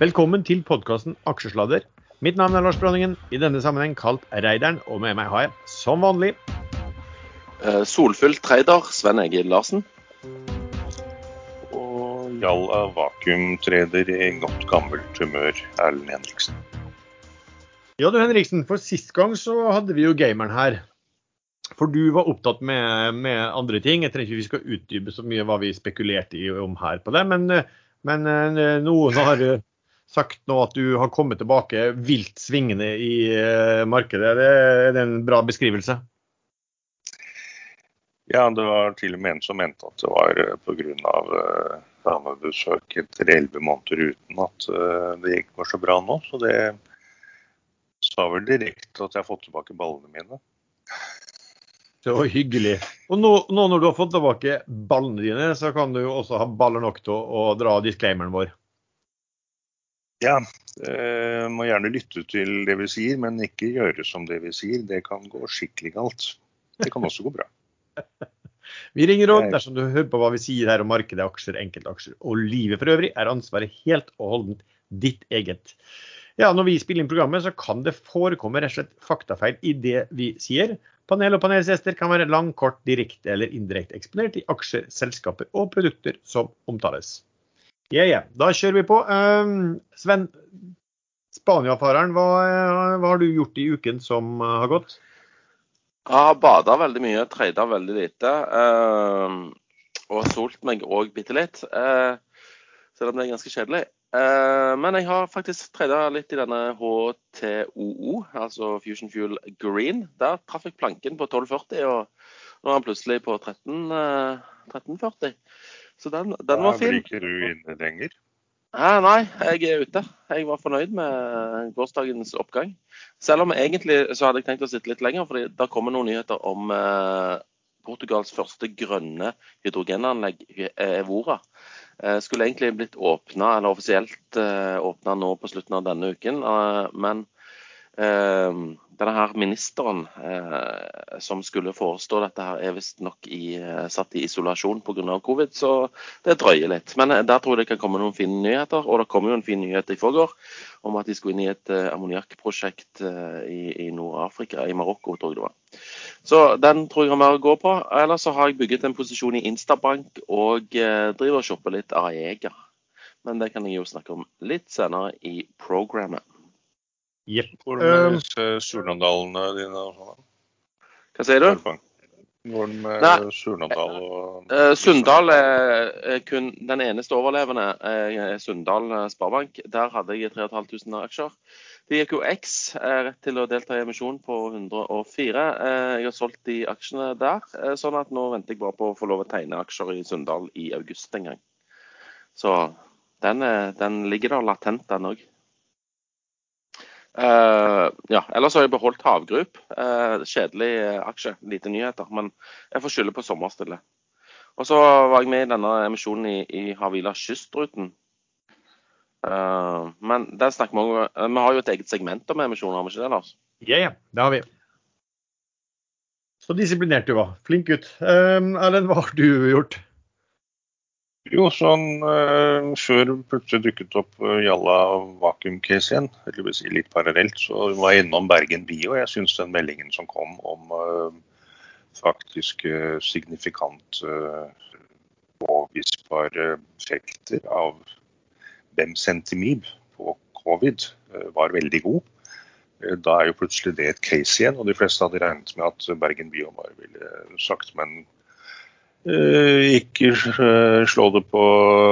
Velkommen til podkasten Aksjesladder. Mitt navn er Lars Bronningen, i denne sammenheng kalt Reideren, og med meg har jeg, som vanlig Eh, Solfylt trader Sven Egil Larsen. Og Jalla vakuumtrader i godt gammelt humør, Erlend Henriksen. Ja du Henriksen, for sist gang så hadde vi jo gameren her. For du var opptatt med, med andre ting. Jeg trenger ikke vi skal utdype så mye hva vi spekulerte i om her på det, men, men eh, noen har eh, sagt nå at du har kommet tilbake vilt svingende i eh, markedet. Det, er det en bra beskrivelse? Ja, det var til og med en som mente at det var pga. Uh, damebesøk etter elleve måneder uten at det gikk var så bra nå. Så det sa vel direkte at jeg har fått tilbake ballene mine. Det var hyggelig. Og nå, nå, når du har fått tilbake ballene dine, så kan du jo også ha baller nok til å, å dra disclaimeren vår. Ja, eh, må gjerne lytte til det vi sier, men ikke gjøre som det vi sier. Det kan gå skikkelig galt. Det kan også gå bra. Vi ringer opp dersom du hører på hva vi sier her om markedet, aksjer, enkeltaksjer og livet for øvrig, er ansvaret helt og holdent ditt eget. Ja, Når vi spiller inn programmet, så kan det forekomme rett og slett faktafeil i det vi sier. Panel og panelsgjester kan være lang, kort, direkte eller indirekte eksponert i aksjer, selskaper og produkter som omtales. Ja, ja. Da kjører vi på. Um, Sven, Spania-fareren, hva, hva har du gjort i uken som uh, har gått? Jeg har bada veldig mye, treida veldig lite. eh, og solt meg òg bitte litt. Uh, selv om det er ganske kjedelig. Uh, men jeg har faktisk treida litt i denne HTOO, altså Fusion Fuel Green. Der traff jeg planken på 12,40, og nå er han plutselig på 13, eh, 13,40. Så den, den var fin. ikke du inne lenger. Nei, nei, jeg er ute. Jeg var fornøyd med gårsdagens oppgang. Selv om egentlig så hadde jeg tenkt å sitte litt lenger, fordi det kommer noen nyheter om eh, Portugals første grønne hydrogenanlegg, eh, Evora. Eh, skulle egentlig blitt åpna, eller offisielt eh, åpna nå på slutten av denne uken. Men denne her ministeren eh, som skulle forestå dette, her er visstnok eh, satt i isolasjon pga. covid, så det drøyer litt. Men eh, der tror jeg det kan komme noen fine nyheter. Og det kom jo en fin nyhet i forgår om at de skulle inn i et ammoniakkprosjekt i, i Nord-Afrika, i Marokko, tror jeg det var. Så den tror jeg har mer å gå på. Ellers så har jeg bygget en posisjon i Instabank og driver og shopper litt Aega. Men det kan jeg jo snakke om litt senere i programmet. Jepp. Hvordan med Um, disse Surnadalene dine? og sånn? Hva sier du? Hvordan med Nei. Surnadal og Eh, Sunndal er er kun den eneste overlevende. eh, er Sunndal eh, Sparebank. Der hadde jeg 3500 aksjer. Det gikk jo X eh, rett til å delta i emisjon på 104. Eh, Jeg har solgt de aksjene der, eh, sånn at nå venter jeg bare på å få lov å tegne aksjer i Sunndal i august en gang. Så den, den ligger der latent, den òg. Ja, ellers har jeg beholdt Havgrup. Uh, kjedelig uh, aksje, lite nyheter. Men jeg får skylde på sommerstille. Og så var jeg med i denne emisjonen i, i Havila Kystruten. Men der snakker vi om Vi har jo et eget segment om emisjoner, har vi ikke det, Lars? Ja, ja, det har vi. Så disiplinert du var. Flink gutt. Erlend, hva har du gjort? Jo, sånn eh, før plutselig dukket opp Jalla vakuum-case igjen, eller si litt parallelt, så var jeg innom Bergen Bio. Jeg syns den meldingen som kom om eh, faktisk eh, signifikant påvisbare effekter av Bemcentimib på covid, eh, var veldig god. Eh, Da er jo plutselig det et case igjen, og de fleste hadde regnet med at Bergen Bio bare ville sagt, men Eh, ikke eh, slå det på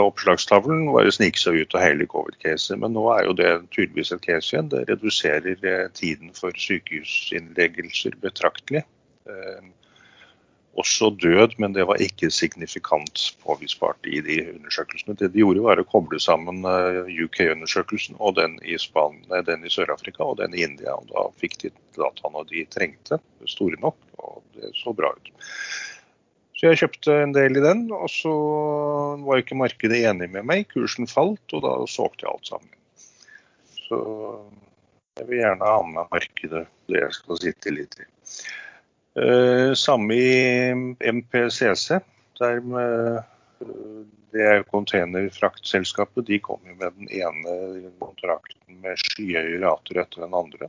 oppslagstavlen, bare snike seg ut av hele covid-caset. Men nå er jo det tydeligvis et case igjen. Det reduserer eh, tiden for sykehusinnleggelser betraktelig. Eh, Også død, men det var ikke signifikant påvisbart i de undersøkelsene. Det de gjorde var å koble sammen eh, UK-undersøkelsen og den i, Span den i Sør-Afrika og den i India. og Da fikk de dataene de trengte, store nok, og det så bra ut. Så jeg kjøpte en del i den, og så var ikke markedet enig med meg. Kursen falt, og da solgte jeg alt sammen. Så jeg vil gjerne ha med markedet det jeg skal sitte litt i. Eh, samme i MPCC. Der med Det er containerfraktselskapet. De kom jo med den ene kontrakten med skyhøye rater etter den andre.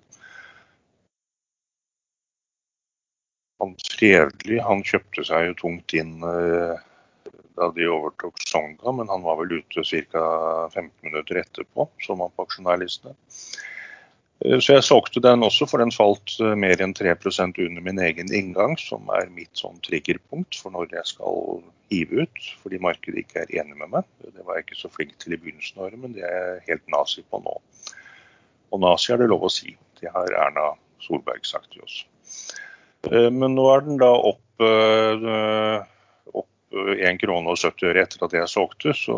Han Fredelig han kjøpte seg jo tungt inn da de overtok Songa, men han var vel ute ca. 15 minutter etterpå, som han på aksjonærlistene. Eh, så jeg solgte den også, for den falt eh, mer enn 3% under min egen inngang, som er mitt sånn triggerpunkt for når jeg skal hive ut, fordi markedet ikke er enig med meg. Det var jeg ikke så flink til i begynnelsen av året, men det er jeg helt nazi på nå. Og nazi er det lov å si. Det har Erna Solberg sagt til oss. Eh, men nå er den da opp 1 krone og 70 øre etter at jeg solgte, så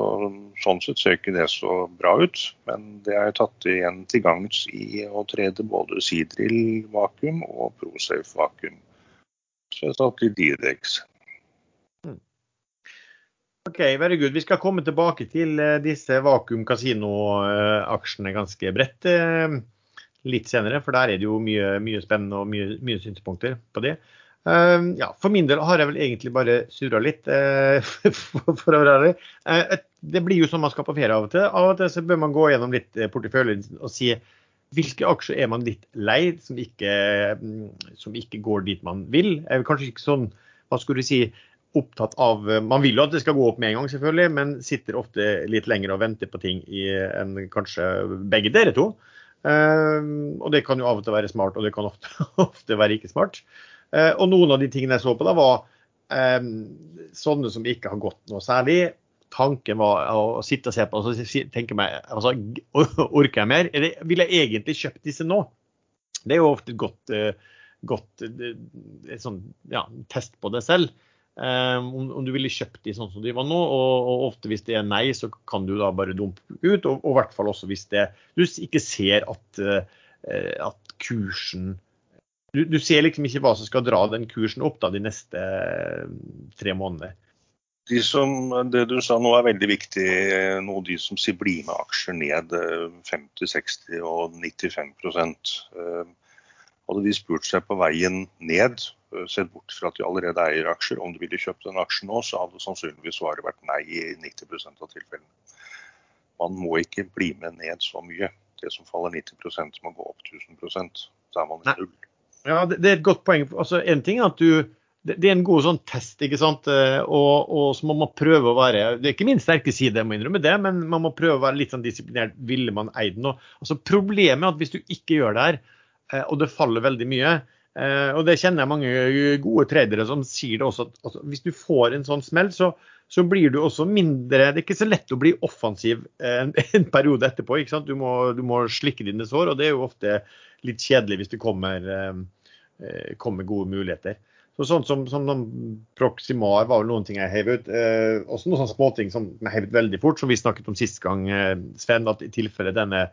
sånn sett ser ikke det så bra ut. Men det er tatt igjen til gangs i å trede både Sidril vakuum og Prosafe vakuum. Så jeg har tatt litt Didex. Hmm. Ok, very good. Vi skal komme tilbake til eh, disse vakuum kasino-aksjene ganske bredt eh, litt senere, for der er det jo mye, mye spennende og mye, mye synspunkter på det. Uh, ja, for min del har jeg vel egentlig bare surra litt, uh, for, for, å være ærlig. Uh, det blir jo sånn man skal på ferie av og til. Av og til så bør man gå gjennom litt eh, porteføljen og si hvilke aksjer er man litt lei som ikke, um, som ikke går dit man vil. Er kanskje ikke sånn, hva skulle du si, opptatt av Man vil jo at det skal gå opp med en gang, selvfølgelig, men sitter ofte litt lenger og venter på ting enn kanskje begge dere to. Og det kan jo av og til være smart, og det kan ofte, ofte være ikke smart. Eh, og noen av de tingene jeg så på, da var um, sånne som ikke har gått noe særlig. Tanken var å sitte og se på og så tenke meg altså, Orker jeg mer? Eller vil jeg egentlig kjøpt disse nå? Det er jo ofte et godt, uh, godt uh, sånn, ja, test på det selv. Um, om, om, du ville kjøpt de sånn som de var nå. Og, og, ofte hvis det er nei, så kan du da bare dumpe ut. Og, i hvert fall også hvis det, du ikke ser at, uh, at kursen du, du, ser liksom ikke hva som skal dra den kursen opp da, de neste eh, tre månedene. De som, det du sa nå er veldig viktig. Nå de som sier bli med aksjer ned 50-60 eh, og 95 eh, Hadde de spurt seg på veien ned, sett bort fra at de allerede eier aksjer, om de ville kjøpt en aksje nå, så hadde sannsynligvis svaret vært nei i 90% av tilfellene. Man må ikke bli med ned så mye. Det som faller 90% må gå opp 1000 Da er man i null. Ja, det, er et godt poeng. Altså, en ting er at du det, er en god sånn test, ikke sant. Eh, og, og, så må man prøve å være Det er ikke min sterke side, jeg må innrømme det, men man må prøve å være litt sånn disiplinert. Ville man eid den? Altså, problemet er at hvis du ikke gjør det her, eh, og det faller veldig mye eh, og det kjenner jeg mange gode tradere som sier det også, at altså, hvis du får en sånn smell, så, så, blir du også mindre Det er ikke så lett å bli offensiv en, en periode etterpå. ikke sant? Du må, du må slikke dine sår, og det er jo ofte litt kjedelig hvis det kommer, eh, eh, kommer gode muligheter. Så sånn som, som Proximar var noen ting jeg heiv ut. Eh, også noen sånne småting som jeg heiv ut veldig fort, som vi snakket om sist gang, eh, Sven. At i tilfelle denne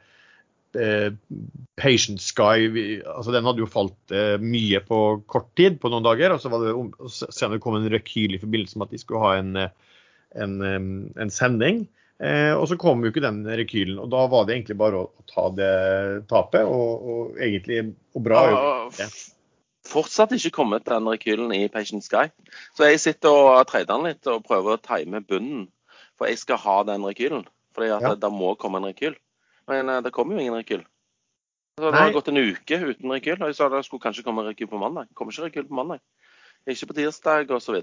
eh, Patient Sky altså Den hadde jo falt eh, mye på kort tid, på noen dager. Og så var det senere kom en rekyl i forbindelse med at de skulle ha en, en, en sending. Eh, og så kom jo ikke den rekylen. Og da var det egentlig bare å, å ta det tapet. Og, og egentlig og bra. Ja, fortsatt ikke kommet den rekylen i Patient Sky. Så jeg sitter og trader den litt og prøver å time bunnen. For jeg skal ha den rekylen. At ja. det, det, må komme en rekyl. Men eh, det kommer jo ingen rekyl. Så det har gått en uke uten rekyl. Og jeg sa det skulle kanskje komme rekyl på mandag. Kommer ikke rekyl på mandag. Ikke på tirsdag osv.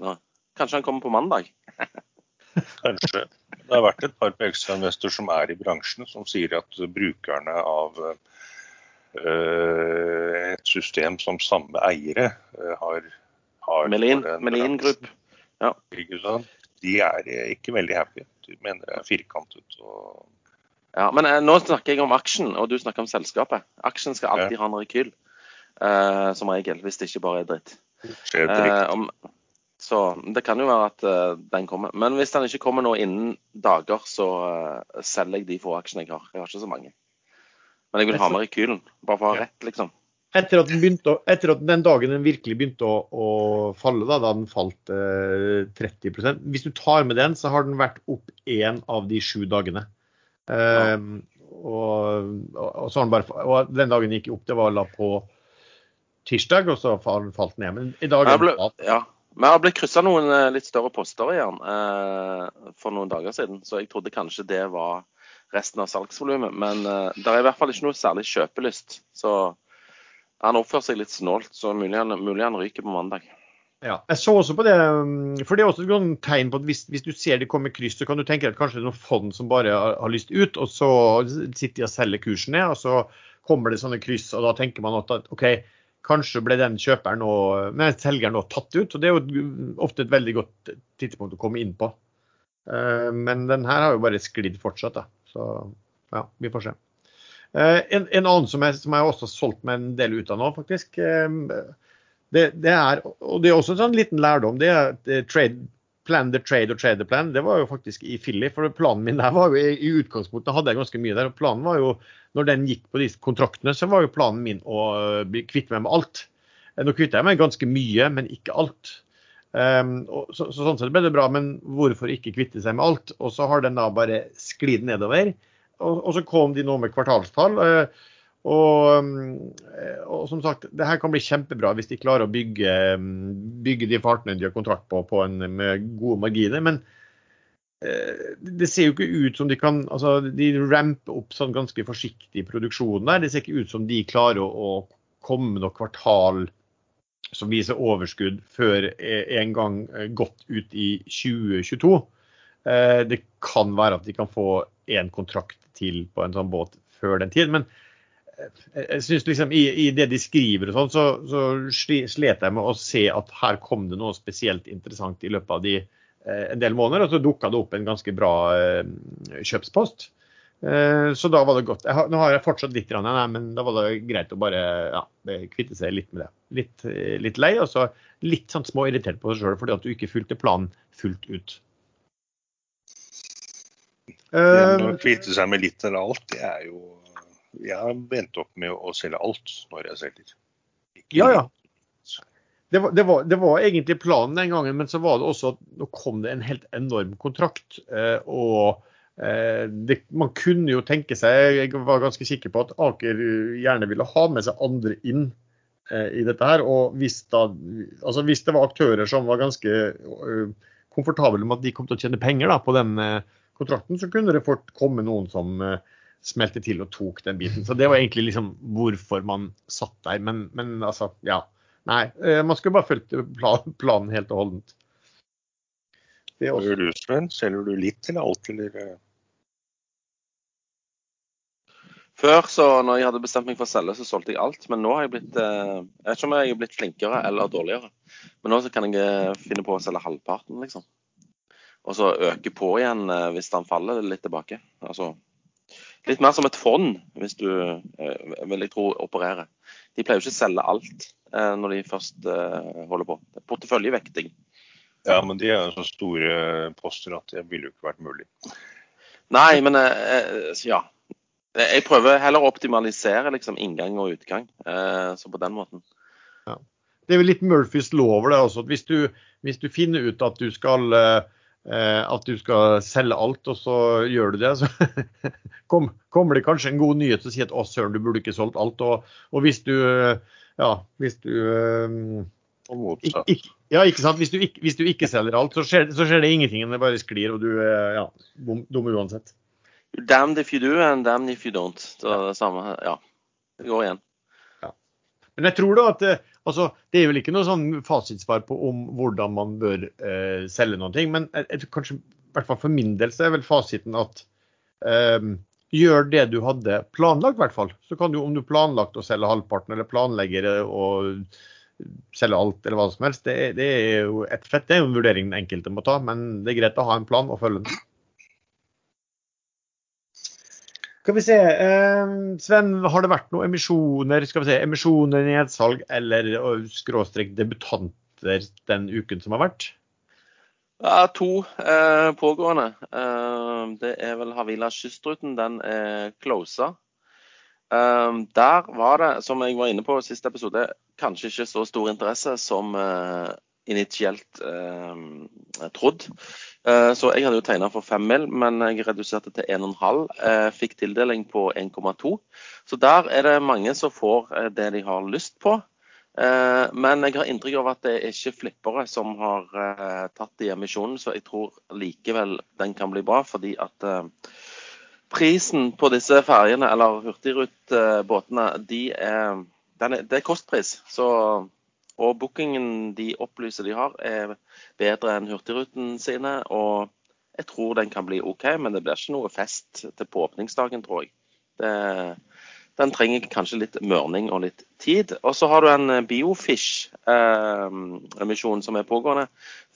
Kanskje han kommer på mandag. Kanskje. Det har vært et par på ekstrainvestor som er i bransjen, som sier at brukerne av øh, et system som samme eiere uh, har, har Melin, Melin Group. Ja. De er ikke veldig happy. De mener det er firkantet. og ja, men eh, Nå snakker jeg om aksjen, og du snakker om selskapet. Aksjen skal alltid ja. ha en rekyl, eh, som regel, hvis det ikke bare er dritt. Skjer dritt. Uh, om, så det kan jo være at uh, den kommer. Men hvis den ikke kommer nå innen dager, så uh, selger jeg de få aksjene jeg har. Jeg har ikke så mange. Men jeg vil ha med rekylen, bare for å ha rett, liksom. Etter at, den, begynte, etter at den dagen den virkelig begynte å, å falle, da, da den falt eh, 30% Hvis du tar med den, så har den vært opp én av de sju dagene. Ja. Og, og, og, så har den bare, og den dagen gikk opp, det var la på tirsdag, og så falt den ned. Men i dag ja. Vi har blitt kryssa noen eh, litt større poster igjen eh, for noen dager siden, så jeg trodde kanskje det var resten av salgsvolumet. Men eh, det er i hvert fall ikke noe særlig kjøpelyst. Så han oppfører seg litt snålt, så mulig han, mulig han ryker på mandag. Ja, jeg så også på det, um, for det er også et tegn på at hvis, hvis, du ser det kommer kryss, så kan du tenke at kanskje det er noen fond som bare har, har lyst ut, og så sitter de og selger kursen ned, og så kommer det sånne kryss, og da tenker man at OK, Kanskje ble den kjøperen og nei, selgeren nå tatt ut. og Det er jo ofte et veldig godt tidspunkt å komme inn på. Eh, men den her har jo bare sklidd fortsatt. Da. Så ja, vi får se. Eh, en, en annen som jeg, som jeg også har solgt meg en del ut av nå, faktisk. Eh, det, det er, og det er også en sånn liten lærdom. det er trade, Plan the trade og trade the plan. Det var jo faktisk i Philly. For planen min der var jo i, utgangspunktet hadde jeg ganske mye der. og Planen var jo når den gikk på disse kontraktene, så var jo planen min å eh, bli kvitt meg med alt. Eh, nå kvitter jeg meg ganske mye, men ikke alt. Um, så, så, Sånn sett ble det bra, men hvorfor ikke kvitte seg med alt? Og så har den da bare sklidd nedover. Og, og, så kom de nå med kvartalstall. Uh, og, og, som sagt, det her kan bli kjempebra hvis de klarer å bygge, bygge de fartene de har kontrakt på, på en, med gode marginer. Men Eh, det ser jo ikke ut som de kan altså De ramper opp sånn ganske forsiktig i produksjonen der. Det ser ikke ut som de klarer å, å komme noe kvartal som viser overskudd før en gang eh, godt ut i 2022. Eh, det kan være at de kan få én kontrakt til på en sånn båt før den tid. Men jeg synes liksom i, i det de skriver og sånn, så, så slet jeg med å se at her kom det noe spesielt interessant i løpet av de Eh, en del måneder, og så dukka det opp en ganske bra eh, kjøpspost. Eh, så da var det godt. Har, nå har jeg fortsatt litt, men da var det greit å bare ja, kvitte seg litt med det. Litt, litt lei, og så litt sånn små irritert på seg sjøl fordi at du ikke fulgte planen fullt ut. Det å kvitte seg med litt eller alt, det er jo Jeg endte opp med å selge alt når jeg selger. Ikke ja, ja det var, det, var, det var, egentlig planen den gangen, men så var det også at nå kom det en helt enorm kontrakt. Eh, og eh, det, man kunne jo tenke seg, jeg var ganske sikker på at Aker gjerne ville ha med seg andre inn eh, i dette her. Og hvis, da, altså hvis, det var aktører som var ganske komfortable med at de kom til å tjene penger da, på den kontrakten, så kunne det fort komme noen som uh, smelte til og tok den biten. Så det var egentlig liksom hvorfor man satt der. Men, men altså, ja. Nei, eh, man skulle bare fulgt planen helt og holdent. Det er også... Rusvenn, Selger du litt eller alt, eller? Eh? Før, så når jeg hadde bestemt meg for å selge, så solgte jeg alt. Men nå har jeg blitt eh, Jeg vet ikke om jeg er blitt flinkere eller dårligere. Men nå så kan jeg finne på å selge halvparten, liksom. Og så øke på igjen hvis den faller litt tilbake. Altså litt mer som et fond, hvis du vil jeg tro opererer. De pleier jo ikke å selge alt. Eh, når de først eh, holder på. Porteføljevekting. Ja, men de er så store poster at det ville jo ikke vært mulig. Nei, men eh, ja. Jeg prøver heller å optimalisere liksom, inngang og utgang. Så på den måten. Ja. Det er vel litt Murphys lover det også. at hvis du, hvis du finner ut at du skal at du skal selge alt, og så gjør du det, så kommer det kanskje en god nyhet som sier at å søren, du burde ikke solgt alt. Og, og hvis du ja, hvis du um, ikke, ja, ikke sant. Hvis du ikke, hvis du ikke selger alt, så skjer, så skjer, det ingenting. Det bare sklir, og du er ja, dum uansett. Damned if you do, and damned if you don't. Så det samme, ja. Det går igjen. Ja. Men jeg tror da at eh, altså, det er vel ikke noe sånn fasitsvar på om hvordan man bør eh, selge ting, Men jeg, kanskje, hvert fall for min del så er vel fasiten at eh, gjør det du hadde planlagt, i hvert fall. Så kan du, om du planlagt å selge halvparten, eller planlegger å selge alt, eller hva som helst, det, det er jo et fett, det er jo en vurdering den enkelte må ta. Men det er greit å ha en plan og følge den. Skal vi se, eh, Sven, har det vært noen emisjoner, skal vi se, emisjoner, nedsalg eller skråstrek debutanter den uken som har vært? Ja, to eh, pågående. Eh, det er vel Havila Kystruten. Den er closa. Eh, der var det, som jeg var inne på i siste episode, kanskje ikke så stor interesse som eh, initielt eh, trodd. Eh, så jeg hadde jo tegna for 5 mil, men jeg reduserte til 1,5. Eh, fikk tildeling på 1,2. Så der er det mange som får det de har lyst på. Eh, men jeg har inntrykk av at det er ikke flippere som har eh, tatt de emisjonene, så jeg tror likevel den kan bli bra. Fordi at eh, prisen på disse ferjene, eller hurtigrutebåtene, de er, er, det er kostpris. Så, og bookingen de opplyser de har, er bedre enn Hurtigruten sine. Og jeg tror den kan bli OK, men det blir ikke noe fest til på åpningsdagen, tror jeg. Det, den trenger kanskje litt mørning og litt tid. Og så har du en Biofish-emisjon eh, som er pågående.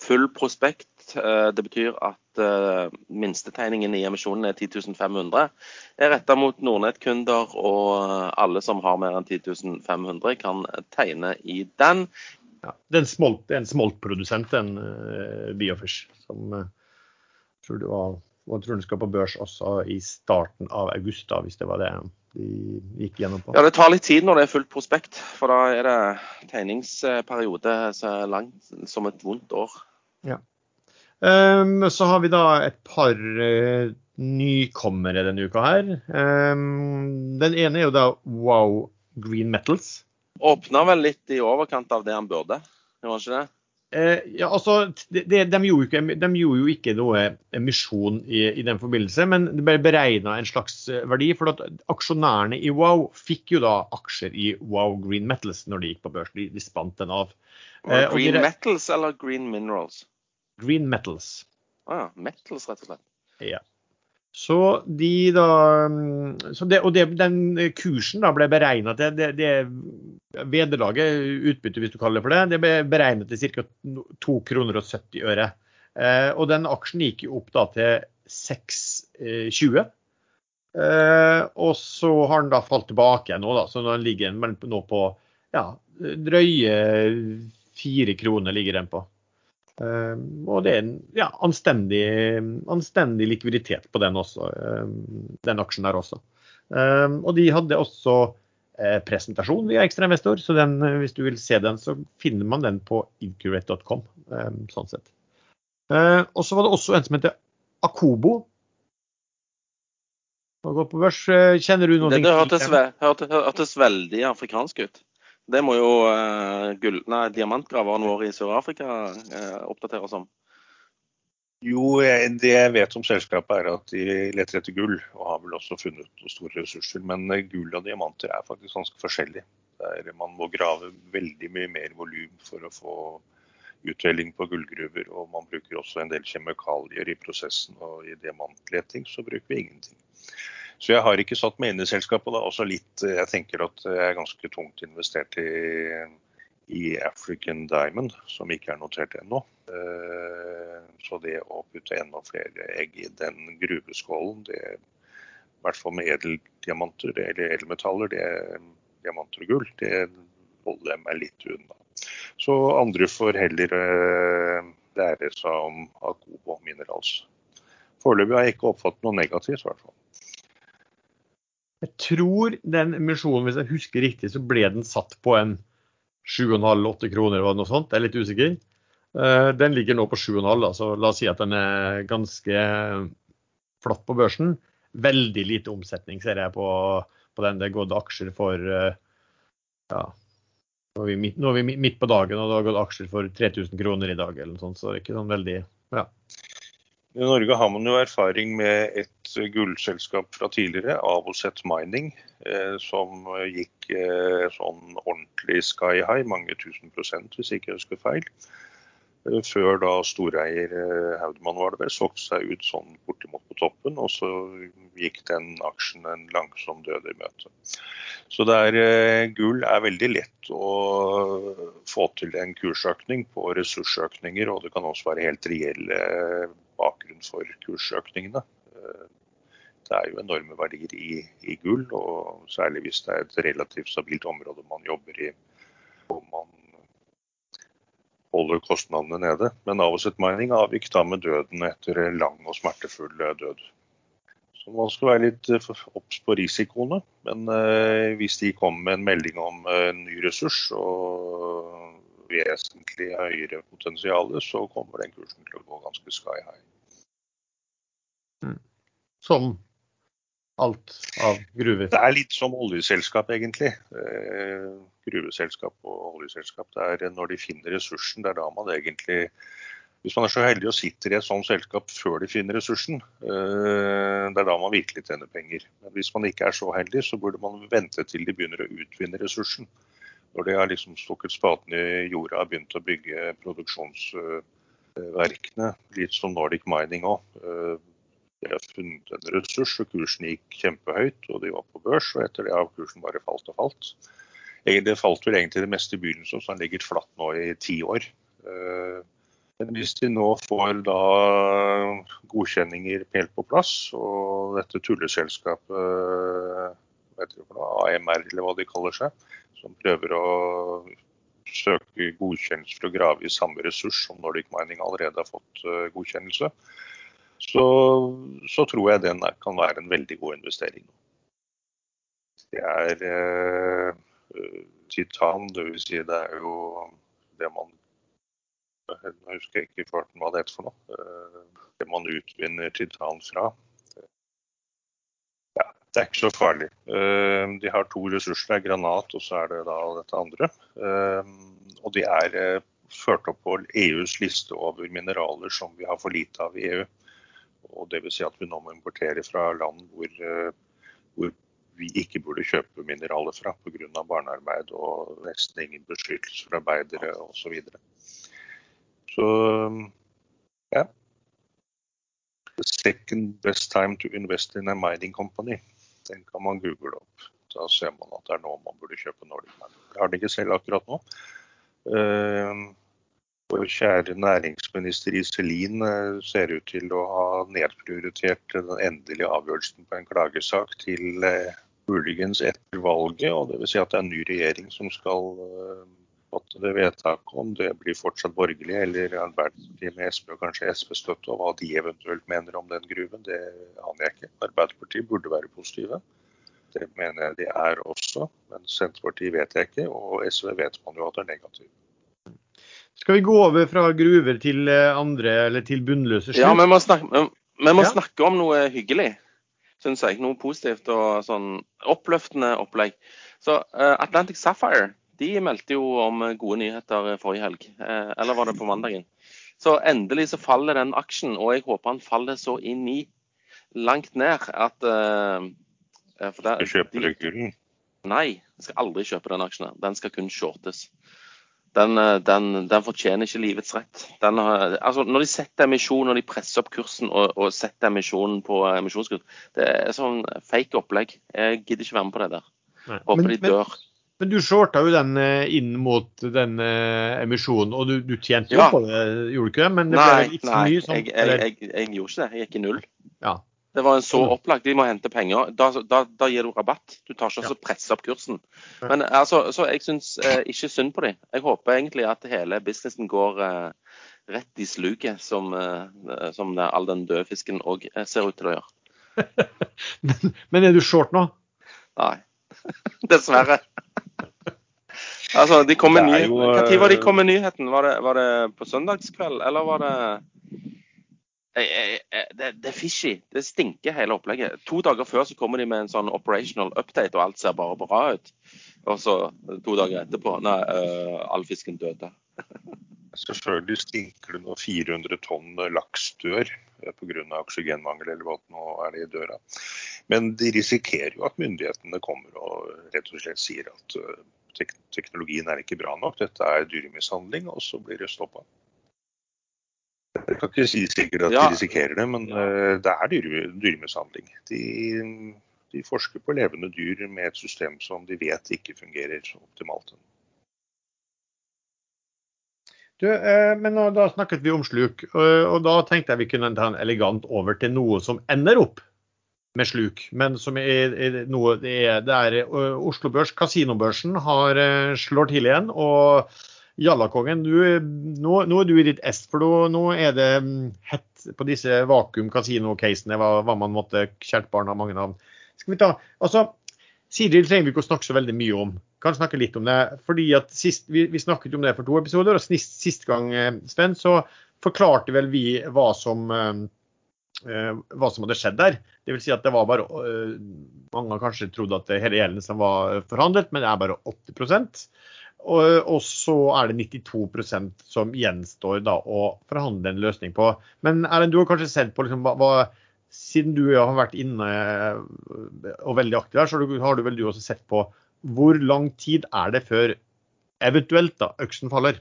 Full prospekt. Eh, det betyr at eh, minstetegningen i emisjonen er 10.500. Er retta mot Nordnett-kunder, og alle som har mer enn 10.500 kan tegne i den. Ja, det er en, smolt, en smoltprodusent, en uh, Biofish, som uh, tror du var, og tror den skal på børs også i starten av august, da, hvis det var det de gikk gjennom på? Ja, Det tar litt tid når det er fullt prospekt, for da er det tegningsperiode så langt som et vondt år. Ja. Um, så har vi da et par uh, nykommere denne uka her. Um, den ene er jo da Wow Green Metals. Åpna vel litt i overkant av det han burde, gjorde ikke det? Uh, ja, altså, de, de, de, gjorde ikke, de, gjorde jo ikke noe emisjon i, i den forbindelse, men det ble beregna en slags eh, verdi. For at aksjonærene i Wow fikk jo da aksjer i Wow Green Metals når de gikk på børs. De, de spant den av. Uh, green de, Metals eller Green Minerals? Green Metals. Ah, ja. Metals, rett og slett. Ja. Så de da mm, så det, Og det, den kursen da ble beregna til det, det vederlaget, utbyttet hvis du kaller det for det, det ble beregnet til ca. 2 kroner og 70 øre. Eh, og den aksjen gikk jo opp da til 6,20. Eh, og så har den da falt tilbake nå, da. Så den ligger nå på ja, drøye 4 kroner ligger den på. Ehm, og det er en ja, anstendig, anstendig, likviditet på den også, ehm, den aksjen der også. Ehm, og de hadde også eh, presentasjon via ekstrainvestor, så den, hvis du vil se den, så finner man den på incurate.com. sånn sett. Og så var det også en som heter Akobo. Eh, kjenner du noe? Det, det hørtes, hørtes veldig afrikansk ut. Det må jo uh, gull, nei, diamantgraveren vår i Sør-Afrika uh, oppdatere oss om. Jo, det jeg vet om selskapet er at de leter etter gull, og har vel også funnet store ressurser. Men eh, gull og diamanter er faktisk ganske forskjellig. Man må grave veldig mye mer volum for å få uttelling på gullgruver. Og man bruker også en del kjemikalier i prosessen, og i diamantleting så bruker vi ingenting. Så jeg har ikke satt meg inn i selskapet. Da. Også litt, jeg tenker at jeg er ganske tungt investert i, i African Diamond, som ikke er notert ennå. Eh, så det å putte enda flere egg i den gruveskålen, det, i hvert fall med edeldiamanter eller edelmetaller, det, er diamanter og gull, det holder jeg meg litt unna. Så andre får heller eh, lære seg om Akobo Minerals. Foreløpig har jeg ikke oppfattet noe negativt, i hvert fall. Jeg tror den emisjonen, hvis jeg husker riktig, så ble den satt på en 7,5-8 kroner, var det noe sånt? Jeg er litt usikker. Eh, den ligger nå på 7,5, så la oss si at den er ganske flatt på børsen. Veldig lite omsetning ser jeg på, på den. Det er gått aksjer for eh, ja, nå er, midt, nå er, vi midt, på dagen, og det har gått aksjer for 3000 kroner i dag, eller noe sånt, så det er ikke sånn veldig ja. I Norge har man jo erfaring med et gullselskap fra tidligere, Avoset Mining, eh, som gikk eh, sånn ordentlig sky high, mange tusen prosent hvis jeg ikke husker feil. Eh, før da storeier eh, Haudmann var det vel, solgte seg ut sånn bortimot på toppen, og så gikk den aksjen en langsom død i møte. Så der eh, gull er veldig lett å få til en kursøkning på ressursøkninger, og det kan også være helt reelle bakgrunn for kursøkningene. Eh, det er jo enorme verdier i, i, gull, og særlig hvis det er et relativt stabilt område man jobber i og man holder kostnadene nede. Men Avocet Mining avgikk da med døden etter lang og smertefull død. Så man skal være litt eh, obs på risikoene. Men eh, hvis de kommer med en melding om en ny ressurs og vesentlig høyere potensial, så kommer den kursen til å gå ganske sky high. Mm. Som alt av gruver? Det er litt som oljeselskap, egentlig. Eh, gruveselskap og oljeselskap. Det er når de finner ressursen, det er da man egentlig hvis man er så heldig og sitter i et sånt selskap før de finner ressursen, eh, det er da man virkelig tjener penger. Men hvis man ikke er så heldig, så burde man vente til de begynner å utvinne ressursen. Når de har liksom stukket spaden i jorda og begynt å bygge produksjonsverkene, litt som Nordic Mining òg. Eh, de har funnet en ressurs, og kursen gikk kjempehøyt, og de var på børs. Og etter det har kursen bare falt og falt. Det falt vel egentlig det meste i begynnelsen, så den ligger flatt nå i ti år. Eh, men hvis de nå får da godkjenninger helt på plass, og dette tulleselskapet du AMR eller hva de kaller seg, som prøver å søke godkjennelse for å grave i samme ressurs som Nordic Mining allerede har fått eh, godkjennelse, så, så tror jeg den kan være en veldig god investering. Det er eh, titan, dvs. Si det er jo det man Nå husker ikke i farten hva det heter for noe. Eh, det man utvinner titan fra. Ja, det er ikke så farlig. Eh, de har to ressurser. Det er granat, og så er det da dette andre. Eh, og de er ført opp på EUs liste over mineraler som vi har for lite av i EU. Og Dvs. Si at vi nå må importere fra land hvor, hvor vi ikke burde kjøpe mineraler fra pga. barnearbeid og nesten ingen beskyttelse for arbeidere osv. Så så ja. The second best time to invest in a mining company. Den kan man google opp. Da ser man at det er nå man burde kjøpe Nordic Mining. Jeg har det ikke selv akkurat nå. Vår kjære næringsminister Iselin uh, ser ut til å ha nedprioritert den endelige avgjørelsen på en klagesak til uh, muligens etter valget. og Dvs. Si at det er en ny regjering som skal uh, fatte det vedtaket, om det blir fortsatt borgerlig eller Arbeiderpartiet med SV og kanskje SV-støtte, og hva de eventuelt mener om den gruven, det aner jeg ikke. Arbeiderpartiet burde være positive. Det mener jeg de er også, men Senterpartiet vet jeg ikke, og SV vet man jo at er negativt. Skal vi gå over fra gruver til eh, andre, eller til bunnløse slutt? Ja, vi må, snakke, vi må ja. snakke om noe hyggelig, syns jeg. Noe positivt og sånn oppløftende opplegg. Så uh, Atlantic Sapphire de meldte jo om gode nyheter forrige helg. Eh, eller var det på mandagen? Så endelig så faller den aksjen, og jeg håper han faller så inn i langt ned at uh, for det, Du kjøper de, gullen? Nei, jeg skal aldri kjøpe den aksjen. Den skal kun shortes. Den, den, den fortjener ikke livets rett. Den, altså, når de setter emisjon, når de presser opp kursen og, og setter emisjonen på emisjonskurs, det er sånn fake opplegg. Jeg gidder ikke være med på det der. Håper men, de dør. Men, men du shorta jo den eh, inn mot den emisjonen, og du, du tjente jo ja. på det, gjorde du ikke det? Men det nei, ble ikke nei, mye? Som, jeg, jeg, jeg, jeg, gjorde ikke det. Jeg gikk i null. Ja. Det var en så opplagt. De må hente penger. Da, da, da gir du rabatt. Du tar ikke ja. og presser opp kursen. Men altså, så jeg syns eh, ikke synd på dem. Jeg håper egentlig at hele businessen går eh, rett i sluket, som, eh, som all den døde fisken òg eh, ser ut til å gjøre. men, men er du short nå? Nei. Dessverre. Altså, de kom med ny... Når var de kom med nyheten? Var det, var det på søndagskveld, eller var det det, det, er fishy. Det stinker hele opplegget. To dager før så kommer de med en sånn operational update, og alt ser bare bra ut. Og så to dager etterpå Nei, uh, all fisken døde. Selvfølgelig stinker det når 400 tonn laks dør eh, pga. oksygenmangel eller hva nå er det i døra. Men de risikerer jo at myndighetene kommer og rett og slett sier at uh, teknologien er ikke bra nok, dette er dyremishandling, og så blir det stoppa. Jeg kan ikke si sikkert at ja. de risikerer det, men uh, det er dyre, dyremishandling. De, de, forsker på levende dyr med et system som de vet ikke fungerer optimalt. Du, eh, men nå, Da snakket vi om sluk, og, og da tenkte jeg vi kunne ta en elegant over til noe som ender opp med sluk, men som er, er noe det er, det er Oslo Børs, kasinobørsen, har slår til igjen. og Jallakongen, nå, nå, er du i ditt ess, for nå, er det mm, hett på disse vakuum casino-casene, hva, hva, man måtte Kjært barn har mange navn. Skal vi ta, altså, Siril trenger vi ikke å snakke så veldig mye om. Kan snakke litt om det. fordi at sist, Vi, vi snakket om det for to episoder, og sist, sist gang Sven, så forklarte vel vi hva som hva som hadde skjedd der. Vil si at det var bare Mange har kanskje trodd at hele gjelden som var forhandlet, men det er bare 80 og, og så er det 92% som gjenstår da å forhandle en løsning på. Men Erlend, du har kanskje sett på liksom, hva, hva, Siden du har vært inne og veldig aktiv her, så har du vel du også sett på hvor lang tid er det før eventuelt da øksen faller?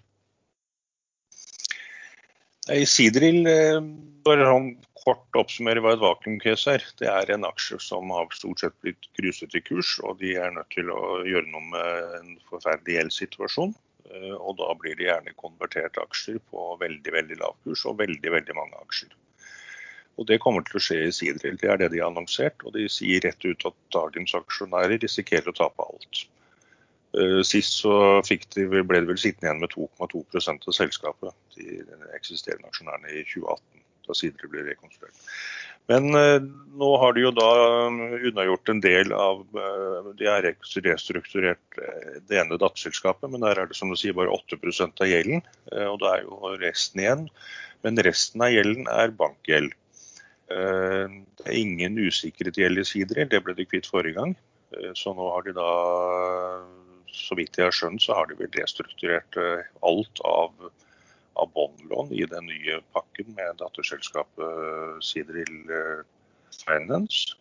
I Sidril, eh, bare sånn kort oppsummere hva et vakuumcase er. Det er en aksje som har stort sett blitt gruset i kurs, og de er nødt til å gjøre noe med en forferdelig gjeldssituasjon. Eh, og da blir det gjerne konvertert aksjer på veldig veldig lav kurs, og veldig veldig mange aksjer. Og Det kommer til å skje i Sidril. Det er det de har annonsert. Og de sier rett ut at dagens aksjonærer risikerer å tape alt. Eh, sist så de, ble de vel sittende igjen med 2,2% av selskapet, de eksisterende aksjonærene, i 2018 da Sidre ble rekonstruert. Men eh, nå har de jo da eh, unnagjort en del av eh, De har restrukturert det ene datterselskapet, men der er det som du sier bare 8 av gjelden. Og da er jo resten igjen. Men resten av gjelden er bankgjeld. Det er ingen usikret gjeld i Sidre, det ble de kvitt forrige gang. Så nå har de da, så vidt jeg har skjønt, så har de vel restrukturert alt av av båndlån i den nye pakken med datterselskapet Sidril eh, Finance.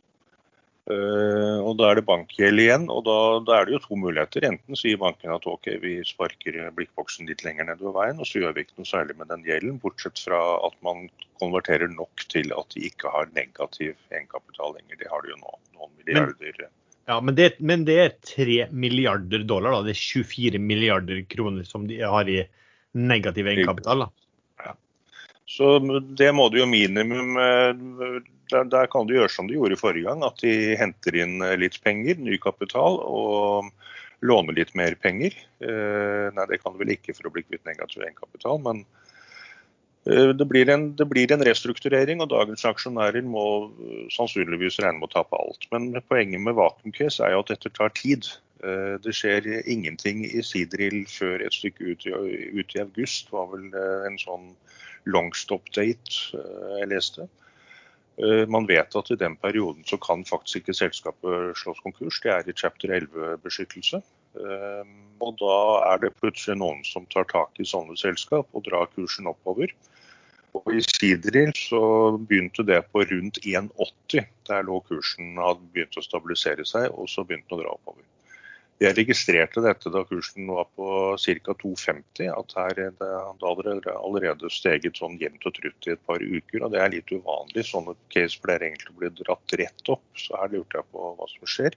Og Da er det bankgjeld igjen, og da, da, er det jo to muligheter. Enten sier banken at ok, vi sparker blikkboksen litt lenger nedover veien, og så gjør vi ikke noe særlig med den gjelden, bortsett fra at man konverterer nok til at de ikke har negativ egenkapital lenger. Det har de jo nå. Noen milliarder. Men, ja, men det, men det er 3 milliarder dollar, da. Det er 24 milliarder kroner som de har i negativ egenkapital. da. Så det må du jo minimum eh, der, der, kan du gjøre som du gjorde forrige gang, at de henter inn eh, litt penger, ny kapital, og låner litt mer penger. Eh, nei, det kan du vel ikke for å bli kvitt negativ egenkapital, men det blir, en, det blir, en, restrukturering, og dagens aksjonærer må sannsynligvis regne med å tape alt. Men poenget med vakuumcase er jo at dette tar tid. Eh, det skjer ingenting i Sidril før et stykke ut i, ut i august. var vel eh, en sånn longstop-date eh, jeg leste. Man vet at i den perioden så kan faktisk ikke selskapet slås konkurs. Det er i chapter 11-beskyttelse. Og da er det plutselig noen som tar tak i sånne selskap og drar kursen oppover. Og I Sidril så begynte det på rundt 1,80. Der lå kursen hadde begynt å stabilisere seg, og så begynte den å dra oppover. Jeg registrerte dette da kursen var på ca. 2,50, at her det hadde allerede steget sånn jevnt og trutt i et par uker. og Det er litt uvanlig. Sånne case pleier egentlig å bli dratt rett opp. Så her lurte jeg på hva som skjer.